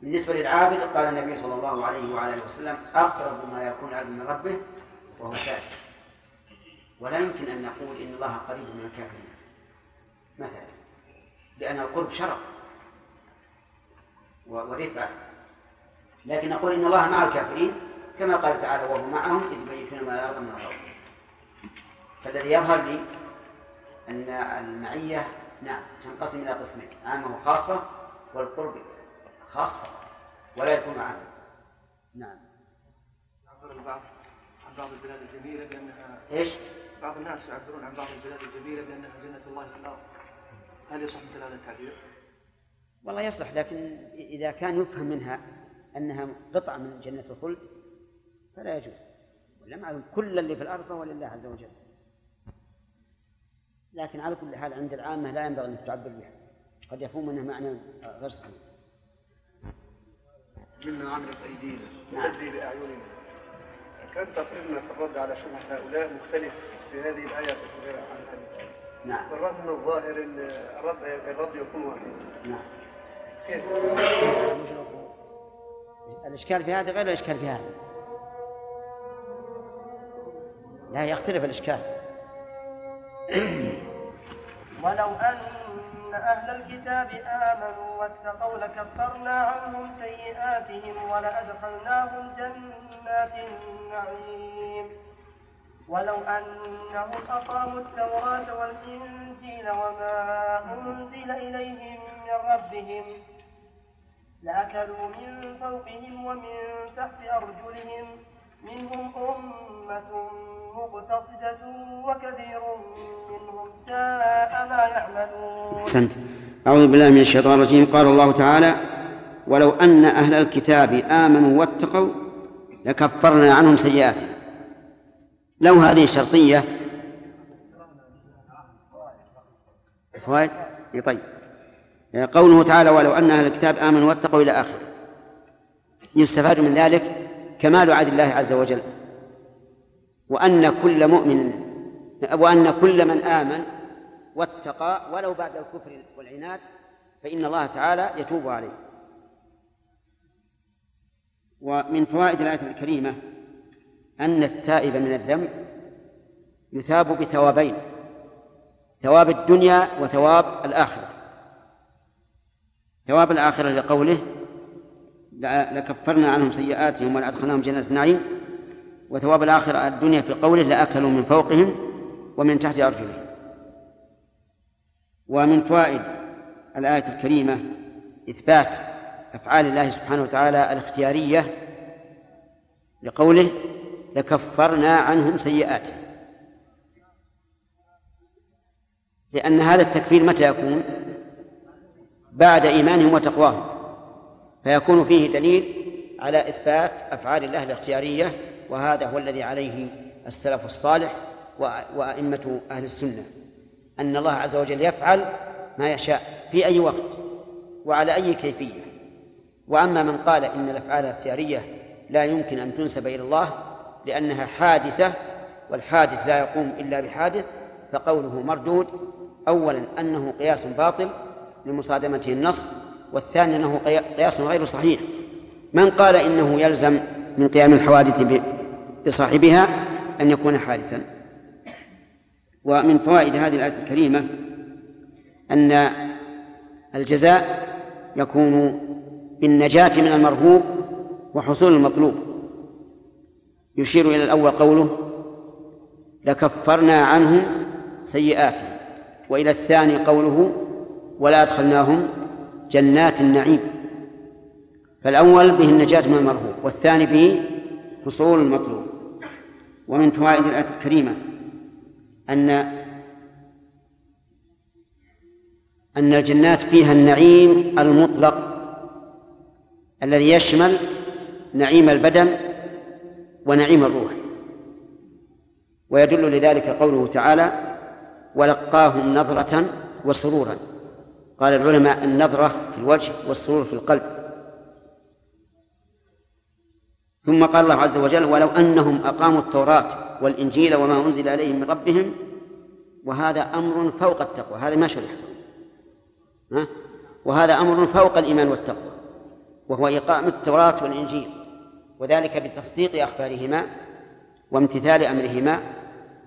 بالنسبة للعابد قال النبي صلى الله عليه وعلى آله وسلم أقرب ما يكون العبد من ربه وهو ساجد ولا يمكن أن نقول إن الله قريب من الكافرين. مثلا لأن القرب شرف ورفعة. لكن نقول إن الله مع الكافرين كما قال تعالى وهو معهم إذ يبيتون ما لا يرضى من الأرض فالذي يظهر لي أن المعية نعم تنقسم إلى قسمين عامة وخاصة والقرب خاص ولا يكون عاما نعم يعبر البعض عن بعض البلاد الجميلة بأنها إيش؟ بعض الناس يعبرون عن بعض البلاد الجميلة بأنها جنة الله في الأرض هل يصح مثل هذا التعبير؟ والله يصح لكن إذا كان يفهم منها أنها قطعة من جنة الخلد فلا يجوز ولا معلوم كل اللي في الأرض فهو لله عز وجل. لكن على كل حال عند العامة لا ينبغي أن تعبر بها. قد يفهم منها معنى غير صحيح مما عملت أيدينا. نعم. نؤدي بأعيننا. كان تقريرنا في الرد على شبهة هؤلاء مختلف في هذه الآية غير عن نعم. بالرغم من الظاهر أن الرد الرد يكون واحد. نعم. كيف؟ الإشكال في هذا غير الإشكال في هذا. لا يختلف الإشكال. <clears throat> ولو أن أهل الكتاب آمنوا واتقوا لكفرنا عنهم سيئاتهم ولأدخلناهم جنات النعيم. ولو أنهم أقاموا التوراة والإنجيل وما أنزل إليهم من ربهم لأكلوا من فوقهم ومن تحت أرجلهم منهم أمة مقتصدة وكثير منهم ساء ما يعملون. أحسنت. أعوذ بالله من الشيطان الرجيم. قال الله تعالى ولو أن أهل الكتاب آمنوا واتقوا لكفرنا عنهم سيئاتهم. لو هذه شرطية فوائد إيه طيب. قوله تعالى ولو أن أهل الكتاب آمنوا واتقوا إلى آخره. يستفاد من ذلك كمال عدل الله عز وجل. وأن كل مؤمن وأن كل من آمن واتقى ولو بعد الكفر والعناد فإن الله تعالى يتوب عليه. ومن فوائد الآية الكريمة أن التائب من الذنب يثاب بثوابين ثواب الدنيا وثواب الآخرة. ثواب الآخرة لقوله لكفرنا عنهم سيئاتهم ولأدخلناهم جنة النعيم. وثواب الآخرة الدنيا في قوله لأكلوا من فوقهم ومن تحت أرجلهم. ومن فوائد الآية الكريمة إثبات أفعال الله سبحانه وتعالى الاختيارية لقوله لكفرنا عنهم سيئاتهم. لأن هذا التكفير متى يكون؟ بعد إيمانهم وتقواهم. فيكون فيه دليل على إثبات أفعال الله الاختيارية وهذا هو الذي عليه السلف الصالح وأئمة أهل السنة. أن الله عز وجل يفعل ما يشاء في أي وقت وعلى أي كيفية. وأما من قال إن الأفعال الاختيارية لا يمكن أن تنسب إلى الله لأنها حادثة والحادث لا يقوم إلا بحادث فقوله مردود أولا أنه قياس باطل لمصادمته النص والثاني أنه قياس غير صحيح. من قال إنه يلزم من قيام الحوادث بصاحبها أن يكون حادثا؟ ومن فوائد هذه الآية الكريمة أن الجزاء يكون بالنجاة من المرهوب وحصول المطلوب. يشير إلى الأول قوله لكفرنا عنهم سيئاتهم. وإلى الثاني قوله ولا أدخلناهم جنات النعيم. فالأول به النجاة من المرهوب والثاني به حصول المطلوب. ومن فوائد الآية الكريمة أن أن الجنات فيها النعيم المطلق الذي يشمل نعيم البدن ونعيم الروح. ويدل لذلك قوله تعالى ولقاهم نظرة وسرورا قال العلماء النظرة في الوجه والسرور في القلب. ثم قال الله عز وجل ولو أنهم أقاموا التوراة والإنجيل وما أنزل إليهم من ربهم وهذا أمر فوق التقوى. هذا ما شرح. ها؟ وهذا أمر فوق الإيمان والتقوى وهو إقامة التوراة والإنجيل وذلك بتصديق أخبارهما وامتثال أمرهما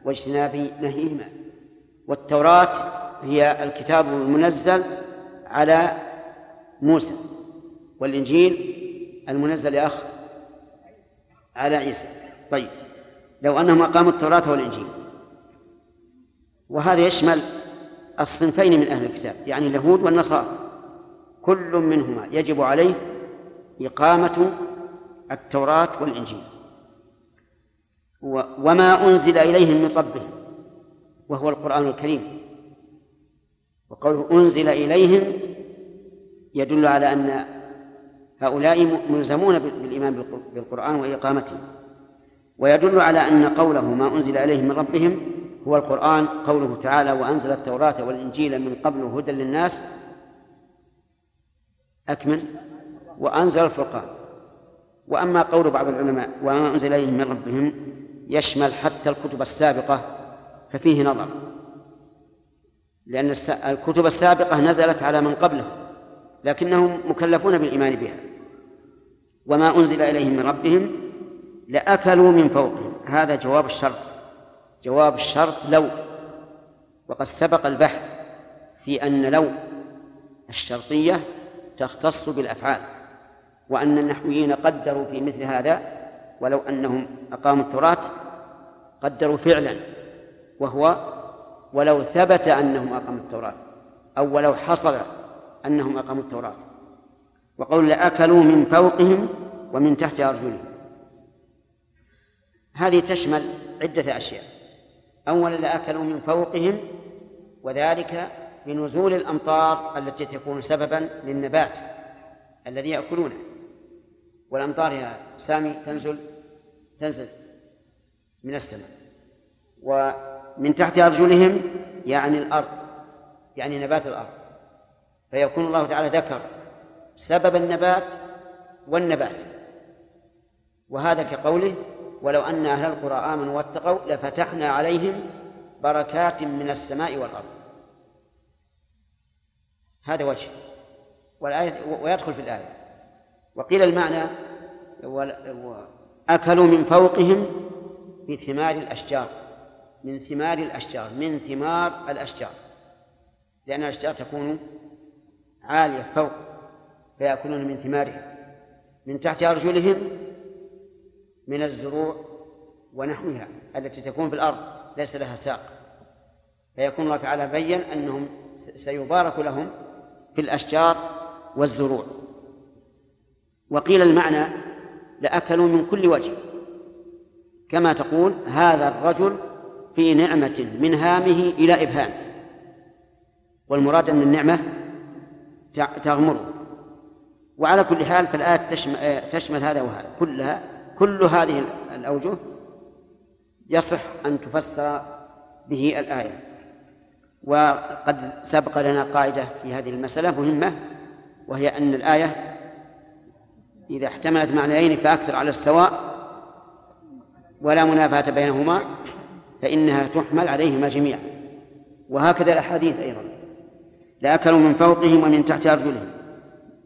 واجتناب نهيهما. والتوراة هي الكتاب المنزل على موسى والإنجيل المنزل يا أخ على عيسى. طيب لو أنهم أقاموا التوراة والإنجيل وهذا يشمل الصنفين من أهل الكتاب يعني اليهود والنصارى كل منهما يجب عليه إقامة التوراة والإنجيل. وما أنزل إليهم من ربهم وهو القرآن الكريم. وقوله أنزل إليهم يدل على أن هؤلاء ملزمون بالإيمان بالقرآن وإقامته. ويدل على أن قوله ما أنزل إليهم من ربهم هو القرآن قوله تعالى وأنزل التوراة والإنجيل من قبل هدى للناس. أكمل. وأنزل الفرقان. وأما قول بعض العلماء وما أنزل إليهم من ربهم يشمل حتى الكتب السابقة ففيه نظر. لأن الكتب السابقة نزلت على من قبله لكنهم مكلفون بالإيمان بها. وما أنزل إليهم من ربهم لأكلوا من فوقهم. هذا جواب الشرط. جواب الشرط لو. وقد سبق البحث في أن لو الشرطية تختص بالأفعال وأن النحويين قدروا في مثل هذا ولو أنهم أقاموا التراث قدروا فعلا وهو ولو ثبت أنهم أقاموا التوراة أو ولو حصل أنهم أقاموا التوراة. وقول لأكلوا من فوقهم ومن تحت أرجلهم. هذه تشمل عدة أشياء. أولا لأكلوا من فوقهم وذلك بنزول الأمطار التي تكون سببا للنبات الذي يأكلونه. والأمطار يا سامي تنزل تنزل من السماء. ومن تحت أرجلهم يعني الأرض يعني نبات الأرض. فيكون الله تعالى ذكر سبب النبات والنبات. وهذا كقوله ولو أن أهل القرى آمنوا واتقوا لفتحنا عليهم بركات من السماء والأرض. هذا وجه. والآية ويدخل في الآية. وقيل المعنى أكلوا من فوقهم بثمار الأشجار. من ثمار الأشجار من ثمار الأشجار. لأن الأشجار تكون عالية فوق فيأكلون من ثمارها. من تحت أرجلهم من الزروع ونحوها التي تكون في الأرض ليس لها ساق. فيكون الله تعالى بين أنهم سيبارك لهم في الأشجار والزروع. وقيل المعنى لأكلوا من كل وجه. كما تقول هذا الرجل في نعمة من هامه إلى إبهام. والمراد أن النعمة تغمره. وعلى كل حال فالآية تشمل, تشمل هذا وهذا. كلها كل هذه الأوجه يصح أن تفسر به الآية. وقد سبق لنا قاعدة في هذه المسألة مهمة وهي أن الآية إذا احتملت معنيين فأكثر على السواء ولا منافاة بينهما. فإنها تحمل عليهما جميعا. وهكذا الأحاديث أيضا. لأكلوا من فوقهم ومن تحت أرجلهم.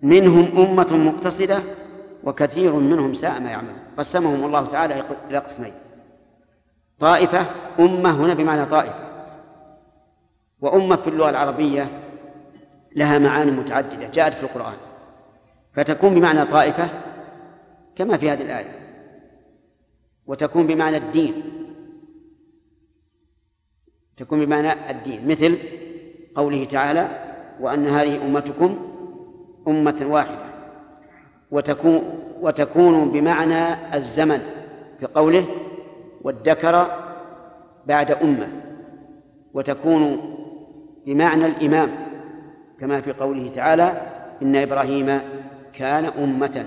منهم أمة مقتصدة وكثير منهم ساء ما يعملون. قسمهم الله تعالى إلى قسمين. طائفة أمة هنا بمعنى طائفة. وأمة في اللغة العربية لها معاني متعددة جاءت في القرآن. فتكون بمعنى طائفة كما في هذه الآية. وتكون بمعنى الدين. تكون بمعنى الدين مثل قوله تعالى وأن هذه أمتكم أمة واحدة وتكون وتكون بمعنى الزمن في قوله وادكر بعد أمة وتكون بمعنى الإمام كما في قوله تعالى إن إبراهيم كان أمة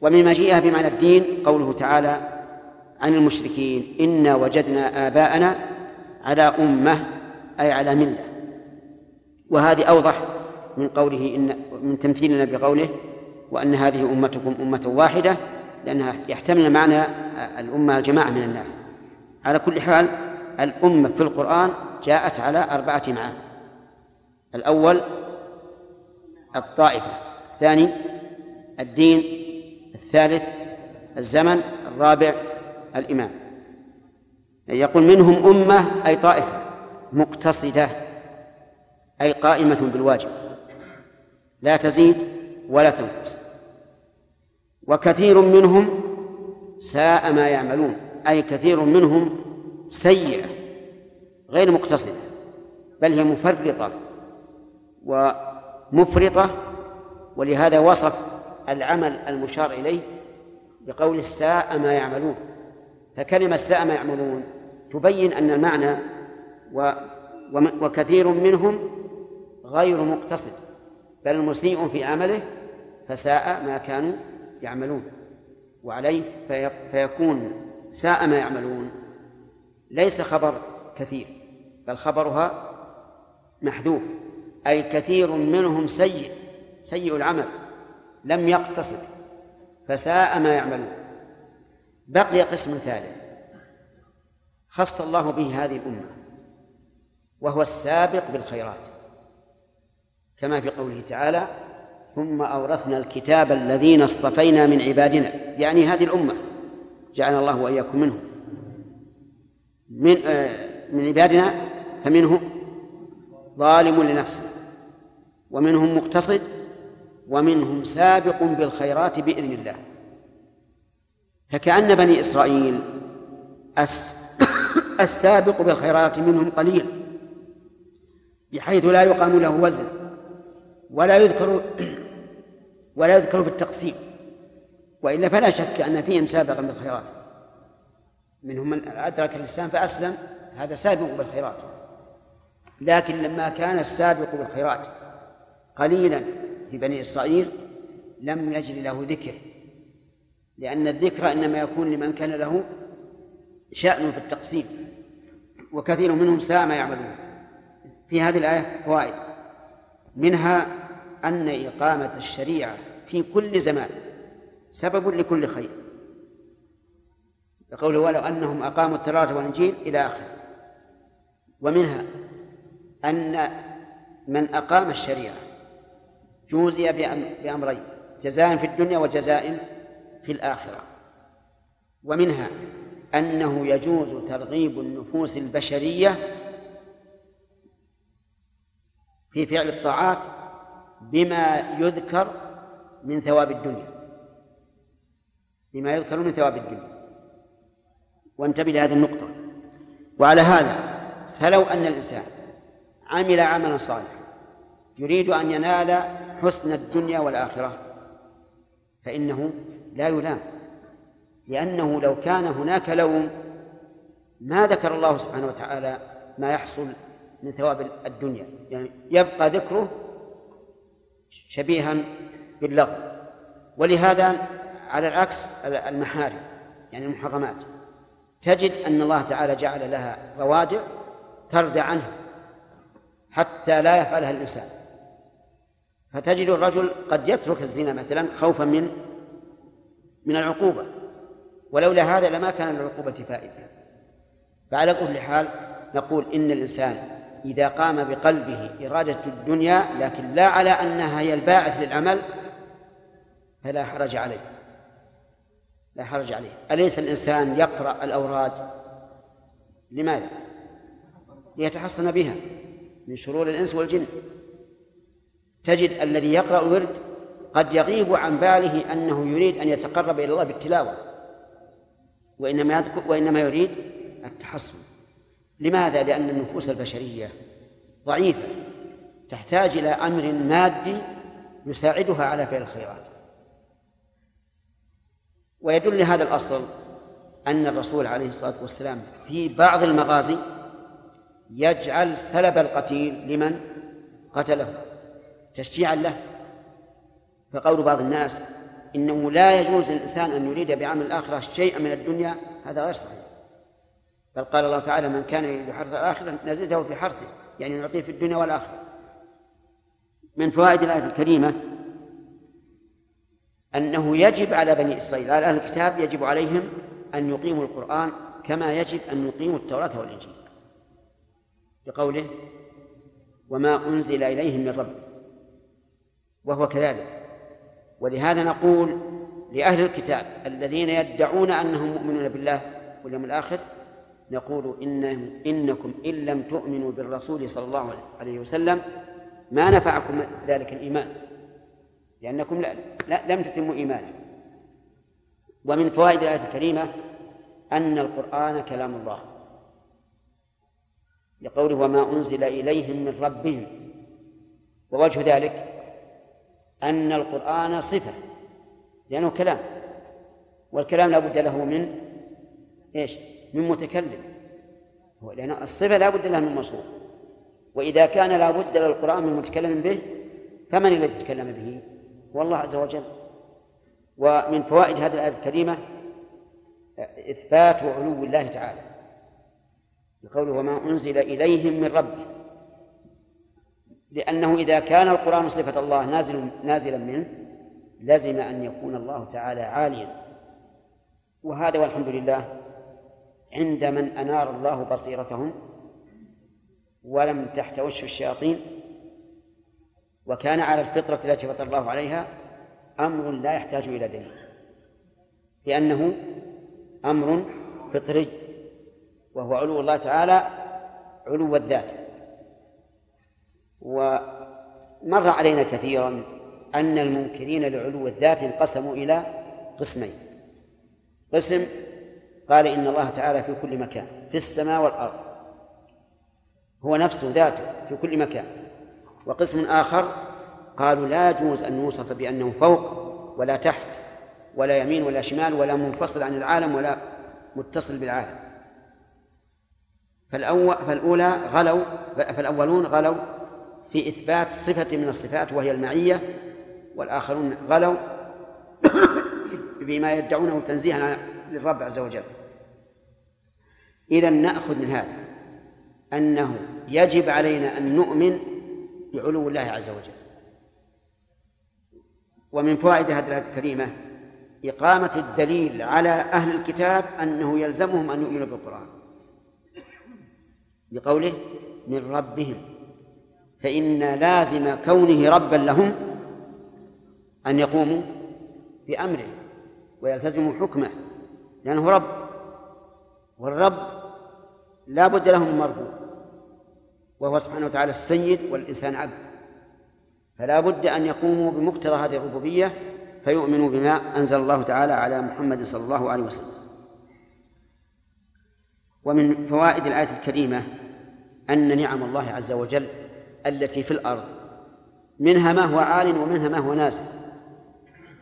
ومن مجيئها بمعنى الدين قوله تعالى عن المشركين إنا وجدنا آباءنا على أمة أي على ملة. وهذه أوضح من قوله إن من تمثيلنا بقوله وأن هذه أمتكم أمة واحدة لأنها يحتمل معنى الأمة الجماعة من الناس. على كل حال الأمة في القرآن جاءت على أربعة معاني. الأول الطائفة. الثاني الدين. الثالث الزمن. الرابع الإمام يقول منهم أمة أي طائفة مقتصدة أي قائمة بالواجب. لا تزيد ولا تنقص. وكثير منهم ساء ما يعملون أي كثير منهم سيئة غير مقتصدة بل هي مفرطة. ومفرطة ولهذا وصف العمل المشار إليه بقول الساء ما يعملون. فكلمة ساء ما يعملون. تبين أن المعنى و وكثير منهم غير مقتصد بل مسيء في عمله فساء ما كانوا يعملون. وعليه في فيكون ساء ما يعملون. ليس خبر كثير بل خبرها محذوف. أي كثير منهم سيء سيء العمل لم يقتصد فساء ما يعملون. بقي قسم ثالث. خص الله به هذه الأمة وهو السابق بالخيرات. كما في قوله تعالى ثم أورثنا الكتاب الذين اصطفينا من عبادنا. يعني هذه الأمة جعلنا الله وإياكم منهم. من آه من عبادنا فمنهم ظالم لنفسه ومنهم مقتصد ومنهم سابق بالخيرات بإذن الله. فكأن بني إسرائيل السابق بالخيرات منهم قليل بحيث لا يقام له وزن ولا يذكر <clears throat> ولا يذكر بالتقسيم وإلا فلا شك أن فيهم سابقا بالخيرات. منهم من أدرك الإسلام فأسلم هذا سابق بالخيرات. لكن لما كان السابق بالخيرات قليلا في بني إسرائيل لم يجد له ذكر. لأن الذكر إنما يكون لمن كان له شأن في التقسيم وكثير منهم ساء ما يعملون. في هذه الآية فوائد. منها أن إقامة الشريعة في كل زمان سبب لكل خير. يقول ولو أنهم أقاموا التوراة والإنجيل إلى آخره. ومنها أن من أقام الشريعة جوزي بأمرين جزاء في الدنيا وجزاء في الآخرة. ومنها أنه يجوز ترغيب النفوس البشرية في فعل الطاعات بما يذكر من ثواب الدنيا. بما يذكر من ثواب الدنيا. وانتبه لهذه النقطة. وعلى هذا فلو أن الإنسان عمل عملا صالحا يريد أن ينال حسن الدنيا والآخرة فإنه لا يلام. لأنه لو كان هناك لوم ما ذكر الله سبحانه وتعالى ما يحصل من ثواب الدنيا. يعني يبقى ذكره شبيها باللغو. ولهذا على العكس المحارم يعني المحرمات. تجد أن الله تعالى جعل لها روادع تردع عنها حتى لا يفعلها الإنسان. فتجد الرجل قد يترك الزنا مثلا خوفا من من العقوبة. ولولا هذا لما كان للعقوبة فائدة فعلى كل حال نقول إن الإنسان إذا قام بقلبه إرادة الدنيا لكن لا على أنها هي الباعث للعمل فلا حرج عليه. لا حرج عليه. أليس الإنسان يقرأ الأوراد؟ لماذا؟ ليتحصن بها من شرور الإنس والجن. تجد الذي يقرأ الورد قد يغيب عن باله أنه يريد أن يتقرب إلى الله بالتلاوة وإنما وإنما يريد التحصن. لماذا؟ لأن النفوس البشرية ضعيفة تحتاج إلى أمر مادي يساعدها على فعل الخيرات. ويدل هذا الأصل أن الرسول عليه الصلاة والسلام في بعض المغازي يجعل سلب القتيل لمن؟ قتله تشجيعا له. فقول بعض الناس إنه لا يجوز للإنسان أن يريد بعمل الآخرة شيئا من الدنيا هذا غير صحيح. بل قال الله تعالى من كان يريد حرث الآخرة نزده في حرثه يعني نعطيه في الدنيا والآخرة. من فوائد الآية الكريمة أنه يجب على بني إسرائيل على أهل الكتاب يجب عليهم أن يقيموا القرآن كما يجب أن يقيموا التوراة والإنجيل. بقوله وما أنزل إليهم من رب. وهو كذلك. ولهذا نقول لأهل الكتاب الذين يدعون أنهم مؤمنون بالله واليوم الآخر نقول إن إنكم إن لم تؤمنوا بالرسول صلى الله عليه وسلم ما نفعكم ذلك الإيمان لأنكم لا, لا لم تتموا إيمانا ومن فوائد الآية الكريمة أن القرآن كلام الله. لقوله وما أنزل إليهم من ربهم ووجه ذلك أن القرآن صفة لأنه كلام والكلام لا بد له من إيش؟ من متكلم. لأن الصفة لا بد لها من مصروف وإذا كان لا بد للقرآن من متكلم به فمن الذي يتكلم به؟ هو الله عز وجل. ومن فوائد هذه الآية الكريمة إثبات علو الله تعالى. بقوله وما أنزل إليهم من ربهم لأنه إذا كان القرآن صفة الله نازل نازلا منه لزم أن يكون الله تعالى عاليا. وهذا والحمد لله عند من أنار الله بصيرتهم ولم تحتوش الشياطين وكان على الفطرة التي فطر الله عليها أمر لا يحتاج إلى دليل لأنه أمر فطري وهو علو الله تعالى علو الذات. ومر علينا كثيرا أن المنكرين لعلو الذات انقسموا إلى قسمين. قسم قال إن الله تعالى في كل مكان في السماء والأرض. هو نفسه ذاته في كل مكان. وقسم آخر قالوا لا يجوز أن نوصف بأنه فوق ولا تحت ولا يمين ولا شمال ولا منفصل عن العالم ولا متصل بالعالم. فالأول فالأولى غلوا فالأولون غلوا في إثبات صفة من الصفات وهي المعية والآخرون غلوا بما يدعونه تنزيها للرب عز وجل. إذا نأخذ من هذا أنه يجب علينا أن نؤمن بعلو الله عز وجل. ومن فوائد هذه الآية الكريمة إقامة الدليل على أهل الكتاب أنه يلزمهم أن يؤمنوا بالقرآن. بقوله من ربهم. فإن لازم كونه ربا لهم أن يقوموا بأمره ويلتزموا حكمه لأنه رب والرب لا بد له من مرفوع وهو سبحانه وتعالى السيد والإنسان عبد. فلا بد أن يقوموا بمقتضى هذه الربوبية فيؤمنوا بما أنزل الله تعالى على محمد صلى الله عليه وسلم. ومن فوائد الآية الكريمة أن نعم الله عز وجل التي في الأرض. منها ما هو عال ومنها ما هو نازل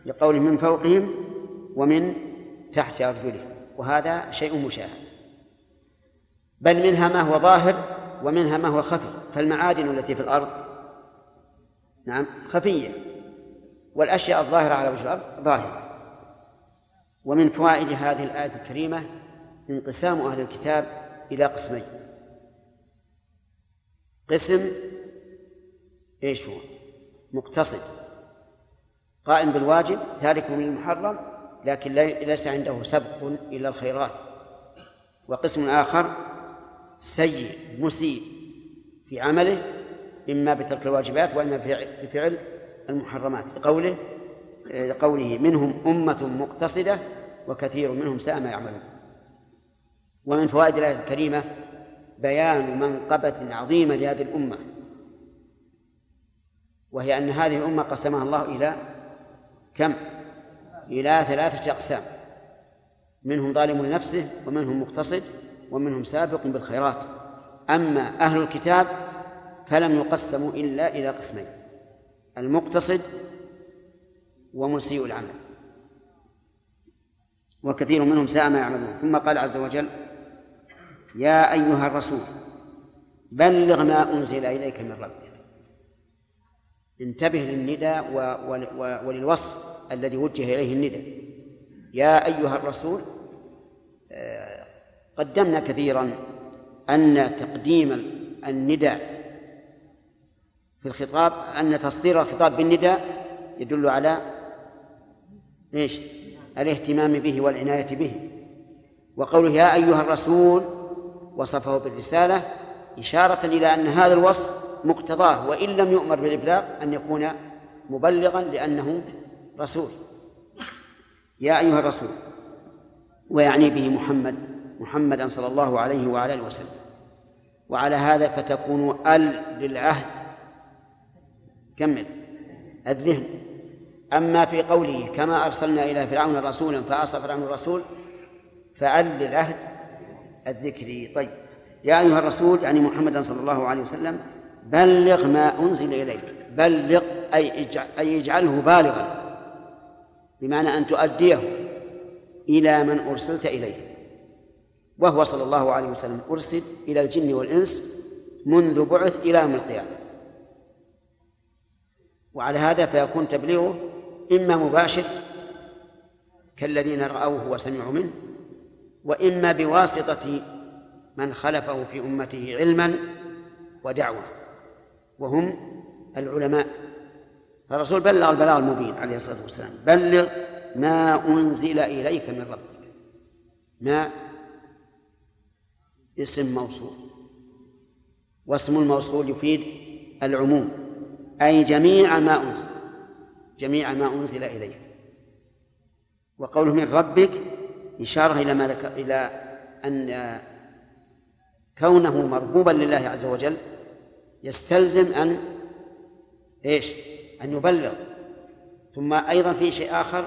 لقوله من فوقهم ومن تحت أرجلهم وهذا شيء مشاهد بل منها ما هو ظاهر ومنها ما هو خفي فالمعادن التي في الأرض نعم خفية والأشياء الظاهرة على وجه الأرض ظاهرة. ومن فوائد هذه الآية الكريمة انقسام أهل الكتاب إلى قسمين. قسم إيش هو؟ مقتصد. قائم بالواجب تارك للمحرم لكن ليس عنده سبق إلى الخيرات. وقسم آخر سيء مسيء في عمله إما بترك الواجبات وإما بفعل المحرمات. لقوله لقوله منهم أمة مقتصدة وكثير منهم ساء ما يعملون. ومن فوائد الآية الكريمة بيان منقبة عظيمة لهذه الأمة. وهي أن هذه الأمة قسمها الله إلى كم؟ إلى ثلاثة أقسام. منهم ظالم لنفسه ومنهم مقتصد ومنهم سابق بالخيرات. أما أهل الكتاب فلم يقسموا إلا إلى قسمين المقتصد ومسيء العمل. وكثير منهم ساء ما يعملون. ثم قال عز وجل يا أيها الرسول بلغ ما أنزل إليك من ربك. انتبه للندى وللوصف الذي وجه إليه الندى يا أيها الرسول آه، قدمنا كثيرا أن تقديم النداء في الخطاب أن تصدير الخطاب بالنداء يدل على إيش؟ الاهتمام به والعناية به وقوله يا أيها الرسول وصفه بالرسالة إشارة إلى أن هذا الوصف مقتضاه وإن لم يؤمر بالإبلاغ أن يكون مبلغا لأنه رسول. يا أيها الرسول ويعني به محمد محمدا صلى الله عليه وعلى آله وسلم. وعلى هذا فتكون ال للعهد. كمل. الذهن. أما في قوله كما أرسلنا إلى فرعون رسولا فعصى فرعون الرسول فأل للعهد الذكري طيب. يا أيها الرسول يعني محمدا صلى الله عليه وسلم بلغ ما أنزل إليك. بلغ أي أي اجعله بالغا. بمعنى أن تؤديه إلى من أرسلت إليه. وهو صلى الله عليه وسلم أرسل إلى الجن والإنس منذ بعث إلى يوم القيامة. وعلى هذا فيكون تبليغه إما مباشر كالذين رأوه وسمعوا منه وإما بواسطة من خلفه في أمته علما ودعوة. وهم العلماء. الرسول بلغ البلاغ المبين عليه الصلاة والسلام. بلغ ما أنزل إليك من ربك. ما؟ اسم موصول. واسم الموصول يفيد العموم. أي جميع ما أنزل. جميع ما أنزل إليك. وقوله من ربك إشارة إلى ما ذكر إلى أن كونه مرغوبا لله عز وجل يستلزم أن إيش؟ أن يبلغ. ثم أيضا في شيء آخر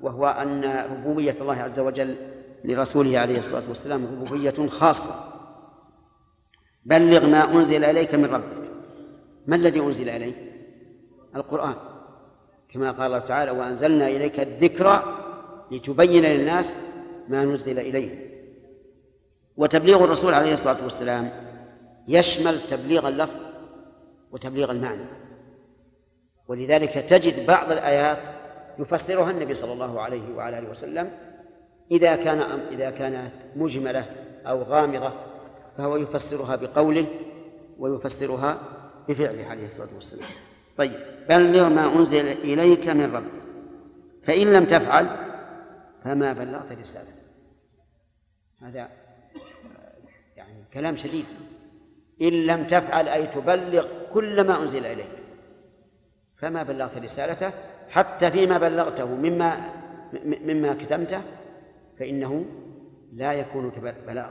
وهو أن ربوبية الله عز وجل لرسوله عليه الصلاة والسلام ربوبية خاصة. بلغ ما أنزل إليك من ربك. ما الذي أنزل إليك؟ القرآن. كما قال الله تعالى وأنزلنا إليك الذكر لتبين للناس ما نزل إليه وتبليغ الرسول عليه الصلاة والسلام يشمل تبليغ اللفظ وتبليغ المعنى. ولذلك تجد بعض الآيات يفسرها النبي صلى الله عليه وعلى آله وسلم إذا كان إذا كانت مجملة أو غامضة فهو يفسرها بقوله ويفسرها بفعله عليه الصلاة والسلام. طيب بلغ ما أنزل إليك من ربك فإن لم تفعل فما بلغت رسالته. هذا يعني كلام شديد. إن لم تفعل أي تبلغ كل ما أنزل إليك. فما بلغت رسالته حتى فيما بلغته مما مما كتمته فإنه لا يكون بلاغ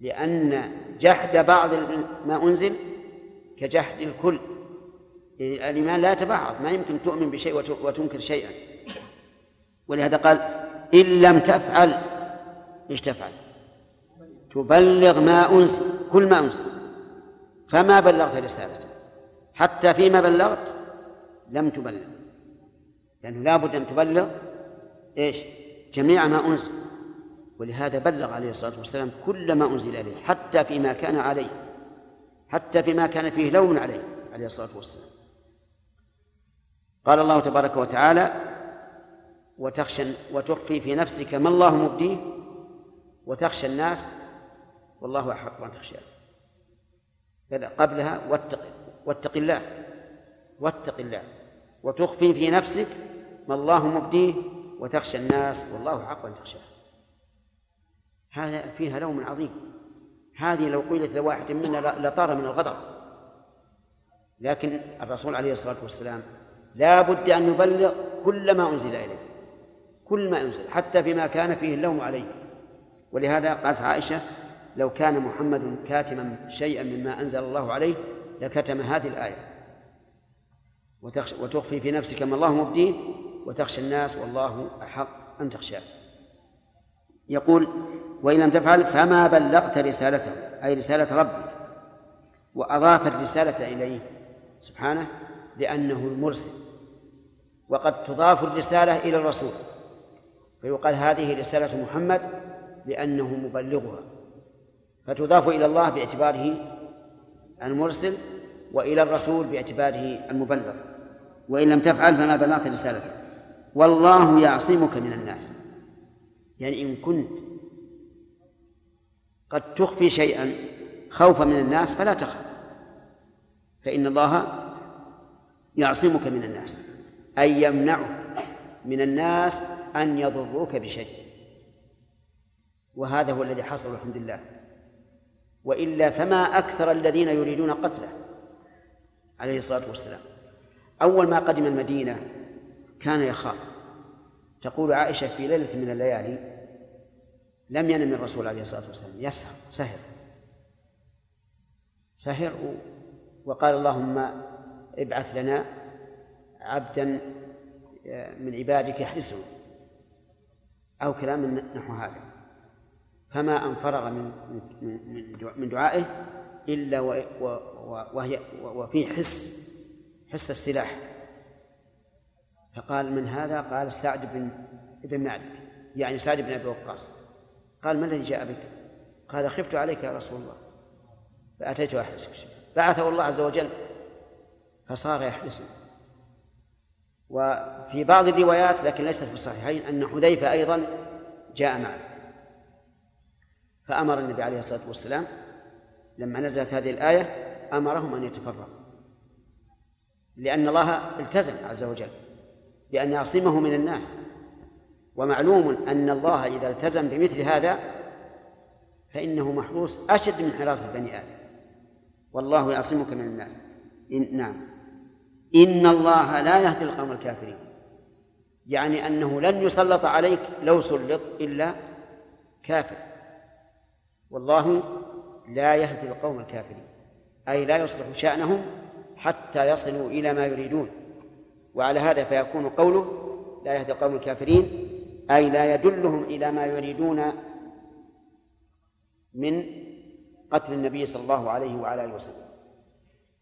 لأن جحد بعض ما أنزل كجحد الكل. الإيمان لا يتبعض ما يمكن تؤمن بشيء وتنكر شيئا. ولهذا قال إن لم تفعل إيش تفعل؟ تبلغ ما أنزل كل ما أنزل. فما بلغت رسالته. حتى فيما بلغت لم تبلغ. لأنه لابد أن تبلغ إيش؟ جميع ما أنزل. ولهذا بلغ عليه الصلاة والسلام كل ما أنزل إليه حتى فيما كان عليه. حتى فيما كان فيه لوم عليه عليه الصلاة والسلام. قال الله تبارك وتعالى وتخشى وتخفي في نفسك ما الله مبديه وتخشى الناس والله أحق أن تخشاه قبلها واتق واتق الله واتق الله وتخفي في نفسك ما الله مبديه وتخشى الناس والله حق أن تخشاه. هذا فيها لوم عظيم. هذه لو قيلت لواحد منا لطار من الغضب. لكن الرسول عليه الصلاة والسلام لا بد أن يبلغ كل ما أنزل إليه. كل ما أنزل حتى فيما كان فيه اللوم عليه. ولهذا قالت عائشة لو كان محمد كاتما شيئا مما أنزل الله عليه لكتم هذه الآية. وتخفي في نفسك ما الله مبديه وتخشى الناس والله أحق أن تخشاه. يقول وإن لم تفعل فما بلغت رسالته. أي رسالة ربك. وأضاف الرسالة إليه سبحانه لأنه المرسل. وقد تضاف الرسالة إلى الرسول. فيقال هذه رسالة محمد لأنه مبلغها. فتضاف إلى الله باعتباره المرسل وإلى الرسول باعتباره المبلغ. وإن لم تفعل فما بلغت رسالته والله يعصمك من الناس. يعني إن كنت قد تخفي شيئا خوفا من الناس فلا تخف. فإن الله يعصمك من الناس. أي يمنعك من الناس أن يضروك بشيء. وهذا هو الذي حصل الحمد لله. وإلا فما أكثر الذين يريدون قتله. عليه الصلاة والسلام. أول ما قدم المدينة كان يخاف. تقول عائشة في ليلة من الليالي لم ينم الرسول عليه الصلاة والسلام. يسهر سهر. سهر وقال اللهم ابعث لنا عبدا من عبادك يحرسه. أو كلام نحو هذا. فما أن فرغ من من دعائه إلا وهي وفيه حس حس السلاح. فقال من هذا؟ قال سعد بن ابن معدك يعني سعد بن أبي وقاص. قال ما الذي جاء بك؟ قال خفت عليك يا رسول الله. فأتيت احرسك بعثه الله عز وجل. فصار يحرسه وفي بعض الروايات لكن ليست في الصحيحين أن حذيفة أيضا جاء معه. فأمر النبي عليه الصلاة والسلام لما نزلت هذه الآية أمرهم أن يتفرقوا. لأن الله التزم عز وجل بأن يعصمه من الناس. ومعلوم أن الله إذا التزم بمثل هذا فإنه محروس أشد من حراسة بني آدم. والله يعصمك من الناس. إن نعم. إن الله لا يهدي القوم الكافرين. يعني أنه لن يسلط عليك لو سلط إلا كافر. والله لا يهدي القوم الكافرين. أي لا يصلح شأنهم حتى يصلوا إلى ما يريدون. وعلى هذا فيكون قوله لا يهدي القوم الكافرين أي لا يدلهم إلى ما يريدون من قتل النبي صلى الله عليه وعلى آله وسلم.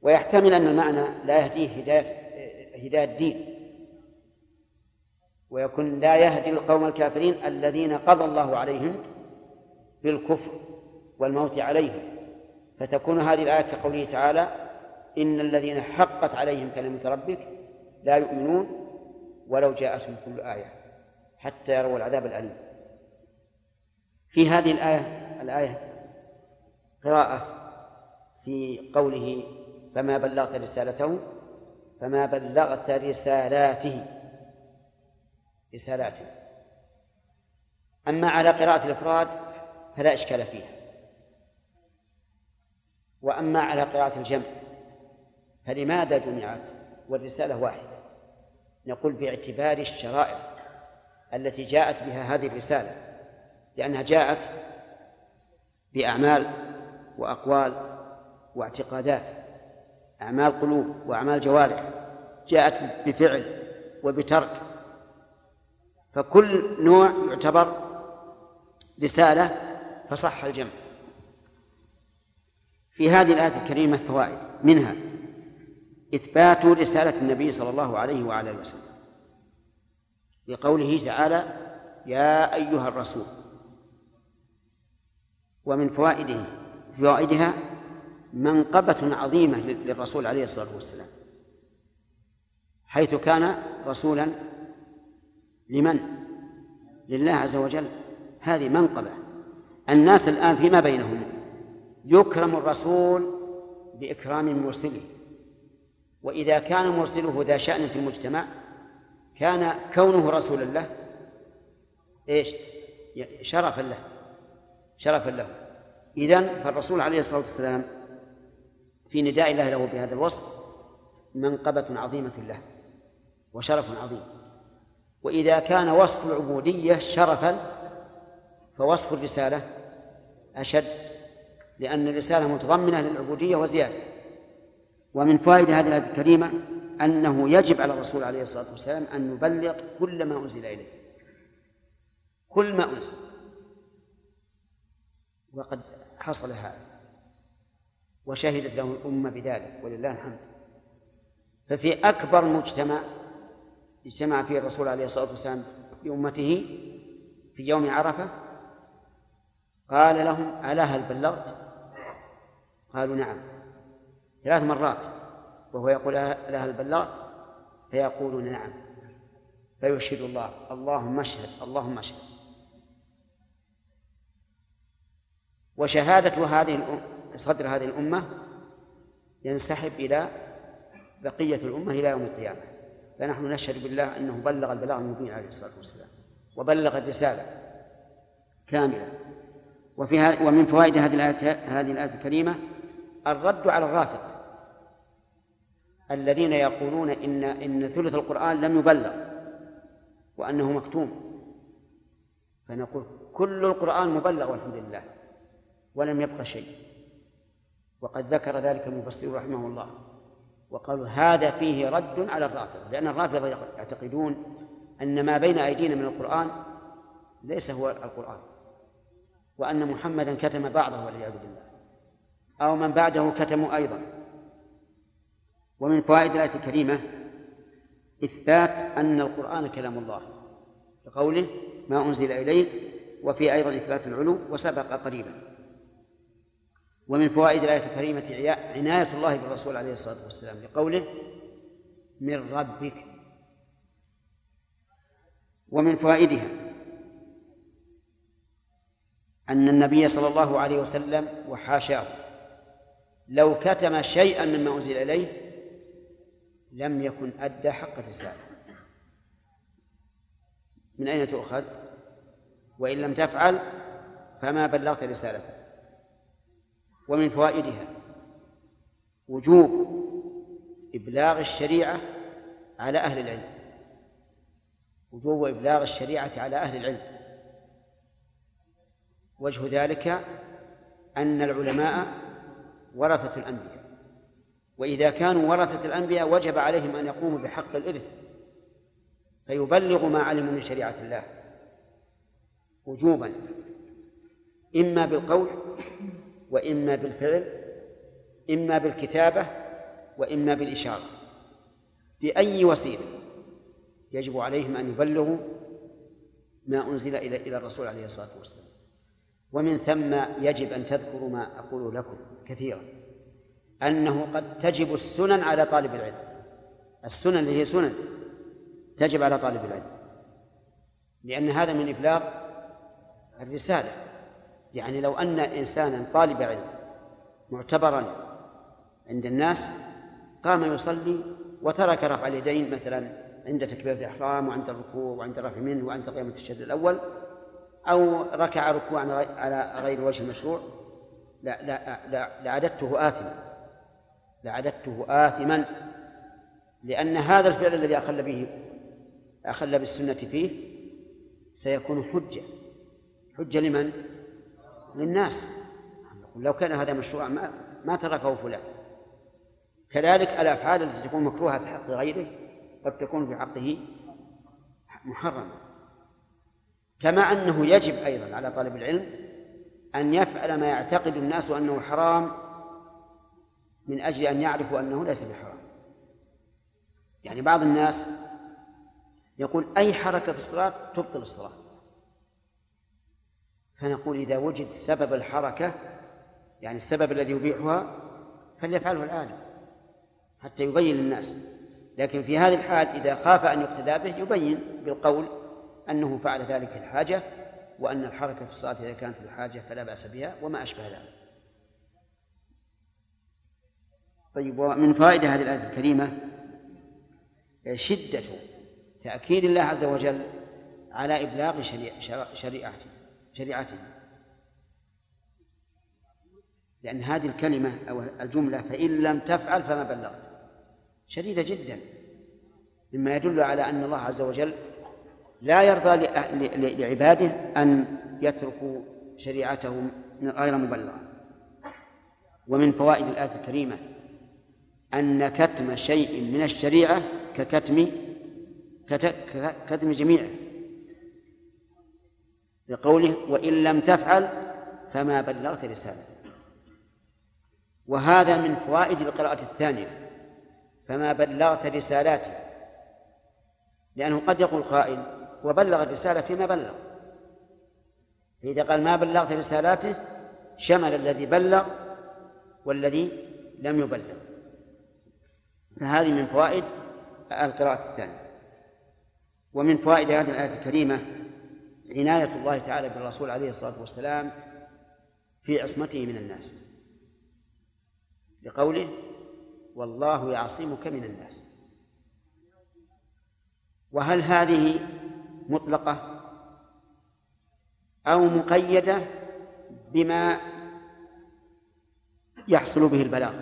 ويحتمل أن المعنى لا يهديه هداية هداية الدين. ويكون لا يهدي القوم الكافرين الذين قضى الله عليهم بالكفر. والموت عليهم. فتكون هذه الآية كقوله تعالى إن الذين حقت عليهم كلمة ربك لا يؤمنون ولو جاءتهم كل آية حتى يروا العذاب الأليم. في هذه الآية الآية قراءة في قوله فما بلغت رسالته فما بلغت رسالاته. رسالاته. أما على قراءة الإفراد فلا إشكال فيها. وأما على قراءة الجمع فلماذا جمعت والرسالة واحدة؟ نقول باعتبار الشرائع التي جاءت بها هذه الرسالة لأنها جاءت بأعمال وأقوال واعتقادات أعمال قلوب وأعمال جوارح جاءت بفعل وبترك. فكل نوع يعتبر رسالة فصح الجمع. في هذه الآية الكريمة فوائد. منها إثبات رسالة النبي صلى الله عليه وعلى آله وسلم. لقوله تعالى يا أيها الرسول. ومن فوائده فوائدها منقبة عظيمة للرسول عليه الصلاة والسلام. حيث كان رسولا لمن؟ لله عز وجل. هذه منقبة. الناس الآن فيما بينهم؟ يكرم الرسول بإكرام مرسله. وإذا كان مرسله ذا شأن في المجتمع كان كونه رسولا له إيش؟ شرفا له شرفا له. إذن فالرسول عليه الصلاة والسلام في نداء الله له بهذا الوصف منقبة عظيمة له وشرف عظيم. وإذا كان وصف العبودية شرفا فوصف الرسالة أشد. لأن الرسالة متضمنة للعبودية وزيادة. ومن فوائد هذه الآية الكريمة أنه يجب على الرسول عليه الصلاة والسلام أن يبلغ كل ما أنزل إليه. كل ما أنزل. وقد حصل هذا. وشهدت له الأمة بذلك ولله الحمد. ففي أكبر مجتمع اجتمع فيه الرسول عليه الصلاة والسلام بأمته في يوم عرفة قال لهم ألا هل بلغت؟ قالوا نعم. ثلاث مرات. وهو يقول ألا هل بلغت؟ فيقولون نعم. فيشهد الله. اللهم اشهد اللهم اشهد. وشهادة هذه صدر هذه الأمة ينسحب إلى بقية الأمة إلى يوم القيامة. فنحن نشهد بالله أنه بلغ البلاغ المبين عليه الصلاة والسلام. وبلغ الرسالة كاملة. وفي ومن فوائد هذه الآية هذه الآية الكريمة الرد على الرافض. الذين يقولون إن إن ثلث القرآن لم يبلغ وأنه مكتوم. فنقول كل القرآن مبلغ والحمد لله ولم يبق شيء. وقد ذكر ذلك المفسر رحمه الله. وقالوا هذا فيه رد على الرافضة لأن الرافضة يعتقدون أن ما بين أيدينا من القرآن ليس هو القرآن وأن محمدا كتم بعضه والعياذ بالله. أو من بعده كتموا أيضا. ومن فوائد الآية الكريمة إثبات أن القرآن كلام الله كقوله ما أنزل إليك وفي أيضا إثبات العلو وسبق قريبا. ومن فوائد الآية الكريمة عناية الله بالرسول عليه الصلاة والسلام لقوله من ربك. ومن فوائدها أن النبي صلى الله عليه وسلم وحاشاه لو كتم شيئا مما أنزل إليه لم يكن أدى حق الرسالة. من أين تؤخذ؟ وإن لم تفعل فما بلغت رسالته. ومن فوائدها وجوب إبلاغ الشريعة على أهل العلم. وجوب إبلاغ الشريعة على أهل العلم. وجه ذلك أن العلماء ورثة الأنبياء. وإذا كانوا ورثة الأنبياء وجب عليهم أن يقوموا بحق الإرث فيبلغوا ما علموا من شريعة الله وجوبا إما بالقول وإما بالفعل إما بالكتابة وإما بالإشارة. بأي وسيلة يجب عليهم أن يبلغوا ما أنزل إلى إلى الرسول عليه الصلاة والسلام. ومن ثم يجب أن تذكروا ما أقول لكم كثيرا أنه قد تجب السنن على طالب العلم. السنن اللي هي سنن تجب على طالب العلم. لأن هذا من إبلاغ الرسالة. يعني لو أن إنسانا طالب علم معتبرا عند الناس قام يصلي وترك رفع اليدين مثلا عند تكبيرة الإحرام وعند الركوع وعند الرفع منه وعند قيام التشهد الأول أو ركع ركوعا على غير وجه المشروع لا لا لا لعددته آثما لعددته آثما لأن هذا الفعل الذي أخل به أخل بالسنة فيه سيكون حجة. حجة لمن؟ للناس. لو كان هذا مشروعا ما ما تركه فلان. كذلك الأفعال التي تكون مكروهة في حق غيره قد تكون في حقه محرمة. كما أنه يجب أيضا على طالب العلم أن يفعل ما يعتقد الناس أنه حرام من أجل أن يعرفوا أنه ليس بحرام. يعني بعض الناس يقول أي حركة في الصلاة تبطل الصلاة. فنقول إذا وجد سبب الحركة يعني السبب الذي يبيحها فليفعله العالم حتى يبين للناس. لكن في هذه الحال إذا خاف أن يقتدى به يبين بالقول أنه فعل ذلك الحاجة وأن الحركة في الصلاة إذا كانت الحاجة فلا بأس بها وما أشبه ذلك. طيب ومن فوائد هذه الآية الكريمة شدة تأكيد الله عز وجل على إبلاغ شريعته شريعته. لأن هذه الكلمة أو الجملة فإن لم تفعل فما بلغت. شديدة جدا. مما يدل على أن الله عز وجل لا يرضى لعباده أن يتركوا شريعته غير مبلغة. ومن فوائد الآية الكريمة أن كتم شيء من الشريعة ككتم ككتم جميعه. لقوله وإن لم تفعل فما بلغت رسالة. وهذا من فوائد القراءة الثانية. فما بلغت رسالاتي. لأنه قد يقول قائل وبلغ الرسالة فيما بلغ. فإذا قال ما بلغت رسالاته شمل الذي بلغ والذي لم يبلغ. فهذه من فوائد القراءة الثانية. ومن فوائد هذه الآية الكريمة عناية الله تعالى بالرسول عليه الصلاة والسلام في عصمته من الناس. لقوله والله يعصمك من الناس. وهل هذه مطلقة أو مقيدة بما يحصل به البلاغ.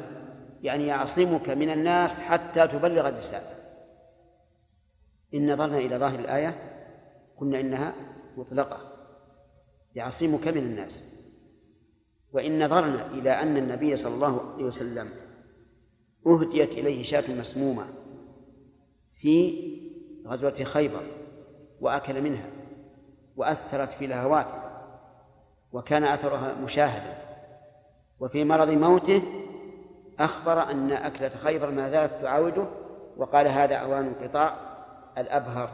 يعني يعصمك من الناس حتى تبلغ الرسالة. إن نظرنا إلى ظاهر الآية قلنا إنها مطلقة. يعصمك من الناس. وإن نظرنا إلى أن النبي صلى الله عليه وسلم أهديت إليه شاة مسمومة في غزوة خيبر وأكل منها وأثرت في لهواته وكان أثرها مشاهدا وفي مرض موته أخبر أن أكلة خيبر ما زالت تعاوده وقال هذا أوان انقطاع الأبهر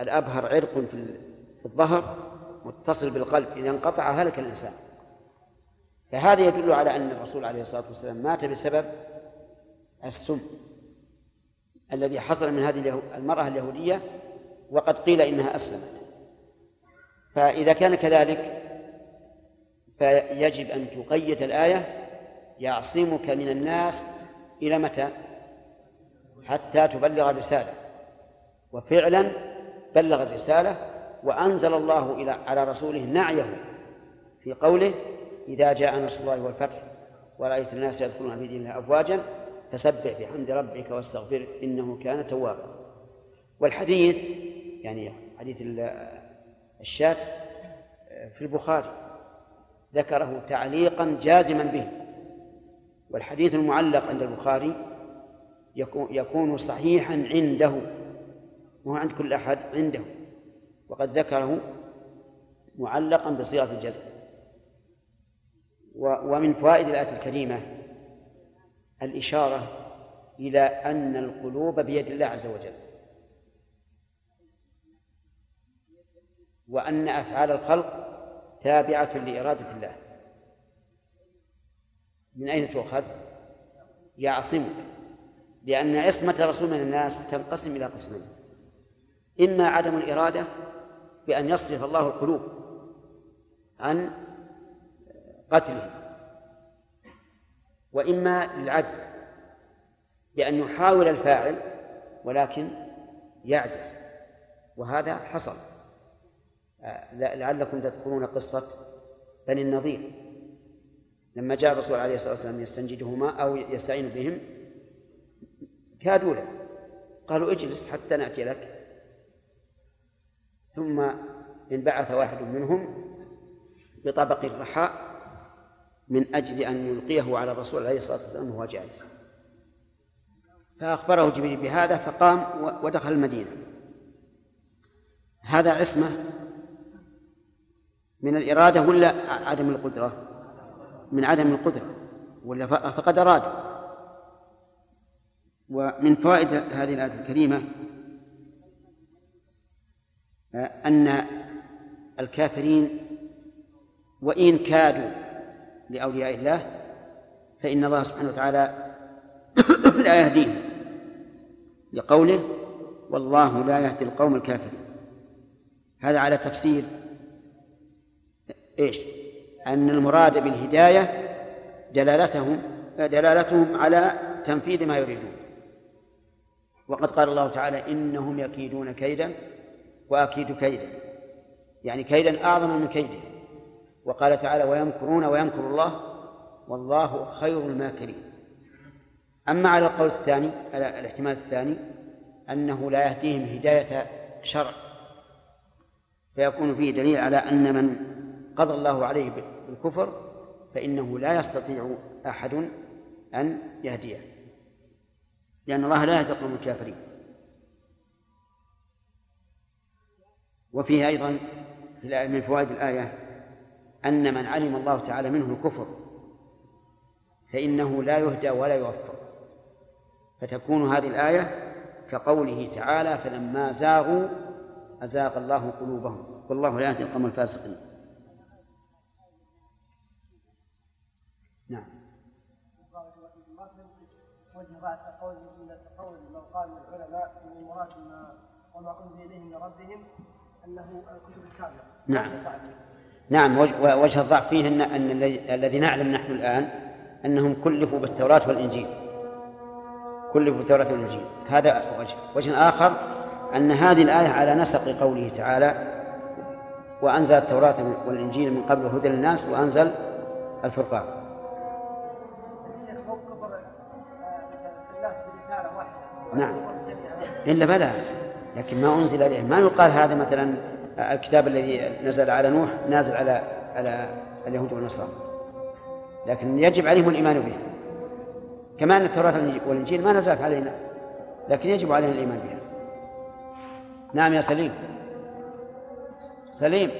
الأبهر عرق في الظهر متصل بالقلب إذا انقطع هلك الإنسان. فهذا يدل على أن الرسول عليه الصلاة والسلام مات بسبب السم الذي حصل من هذه المرأة اليهودية وقد قيل إنها أسلمت. فإذا كان كذلك فيجب أن تقيد الآية يعصمك من الناس إلى متى؟ حتى تبلغ الرسالة. وفعلا بلغ الرسالة وأنزل الله إلى على رسوله نعيه في قوله إذا جاء نصر الله والفتح ورأيت الناس يدخلون في دين الله أفواجا فسبح بحمد ربك واستغفر إنه كان توابا. والحديث يعني حديث الشاة في البخاري ذكره تعليقا جازما به. والحديث المعلق عند البخاري يكون صحيحا عنده مو عند كل أحد عنده. وقد ذكره معلقا بصيغة الجزم. ومن فوائد الآية الكريمة الإشارة إلى أن القلوب بيد الله عز وجل. وأن أفعال الخلق تابعة لإرادة الله. من أين تؤخذ؟ يعصمك لأن عصمة الرسول من الناس تنقسم إلى قسمين. إما عدم الإرادة بأن يصرف الله القلوب عن قتله وإما للعجز بأن يحاول الفاعل ولكن يعجز وهذا حصل. لعلكم تذكرون قصة بني النضير. لما جاء الرسول عليه الصلاة والسلام يستنجدهما أو يستعين بهم كادوا له. قالوا اجلس حتى نأتي لك. ثم انبعث واحد منهم بطبق الرحاء من أجل أن يلقيه على الرسول عليه الصلاة والسلام وهو جالس. فأخبره جبريل بهذا فقام ودخل المدينة. هذا عصمة من الإرادة ولا عدم القدرة؟ من عدم القدرة ولا فقد أراد. ومن فوائد هذه الآية الكريمة أن الكافرين وإن كادوا لأولياء الله فإن الله سبحانه وتعالى <coughs> لا يهديهم لقوله والله لا يهدي القوم الكافرين. هذا على تفسير إيش؟ أن المراد بالهداية دلالتهم دلالتهم على تنفيذ ما يريدون. وقد قال الله تعالى إنهم يكيدون كيدا وأكيد كيدا. يعني كيدا أعظم من كيده. وقال تعالى ويمكرون ويمكر الله والله خير الماكرين. أما على القول الثاني على الاحتمال الثاني أنه لا يهديهم هداية شرع فيكون فيه دليل على أن من قضى الله عليه بالكفر فإنه لا يستطيع أحد أن يهديه لأن الله لا يهدي القوم الكافرين. وفيه أيضا من فوائد الآية أن من علم الله تعالى منه الكفر فإنه لا يهدى ولا يوفق. فتكون هذه الآية كقوله تعالى فلما زاغوا أزاغ الله قلوبهم. والله لا يهدي القوم الفاسقين. وجه بعد قول من قال العلماء ان المراد وما أنزل اليهم من ربهم أنه الكتب السابقه نعم. نعم وجه الضعف فيه ان أن الذي نعلم نحن الآن أنهم كلفوا بالتوراة والإنجيل. كلفوا بالتوراة والإنجيل. هذا وجه. وجه آخر أن هذه الآية على نسق قوله تعالى وأنزل التوراة والإنجيل من قبل هدى للناس وأنزل الفرقان. نعم. إلا بلى. لكن ما أنزل إليه. ما يقال هذا مثلا الكتاب الذي نزل على نوح نازل على على اليهود والنصارى. لكن يجب عليهم الإيمان به. كما أن التوراة والإنجيل ما نزلت علينا. لكن يجب علينا الإيمان بها. نعم يا سليم. سليم.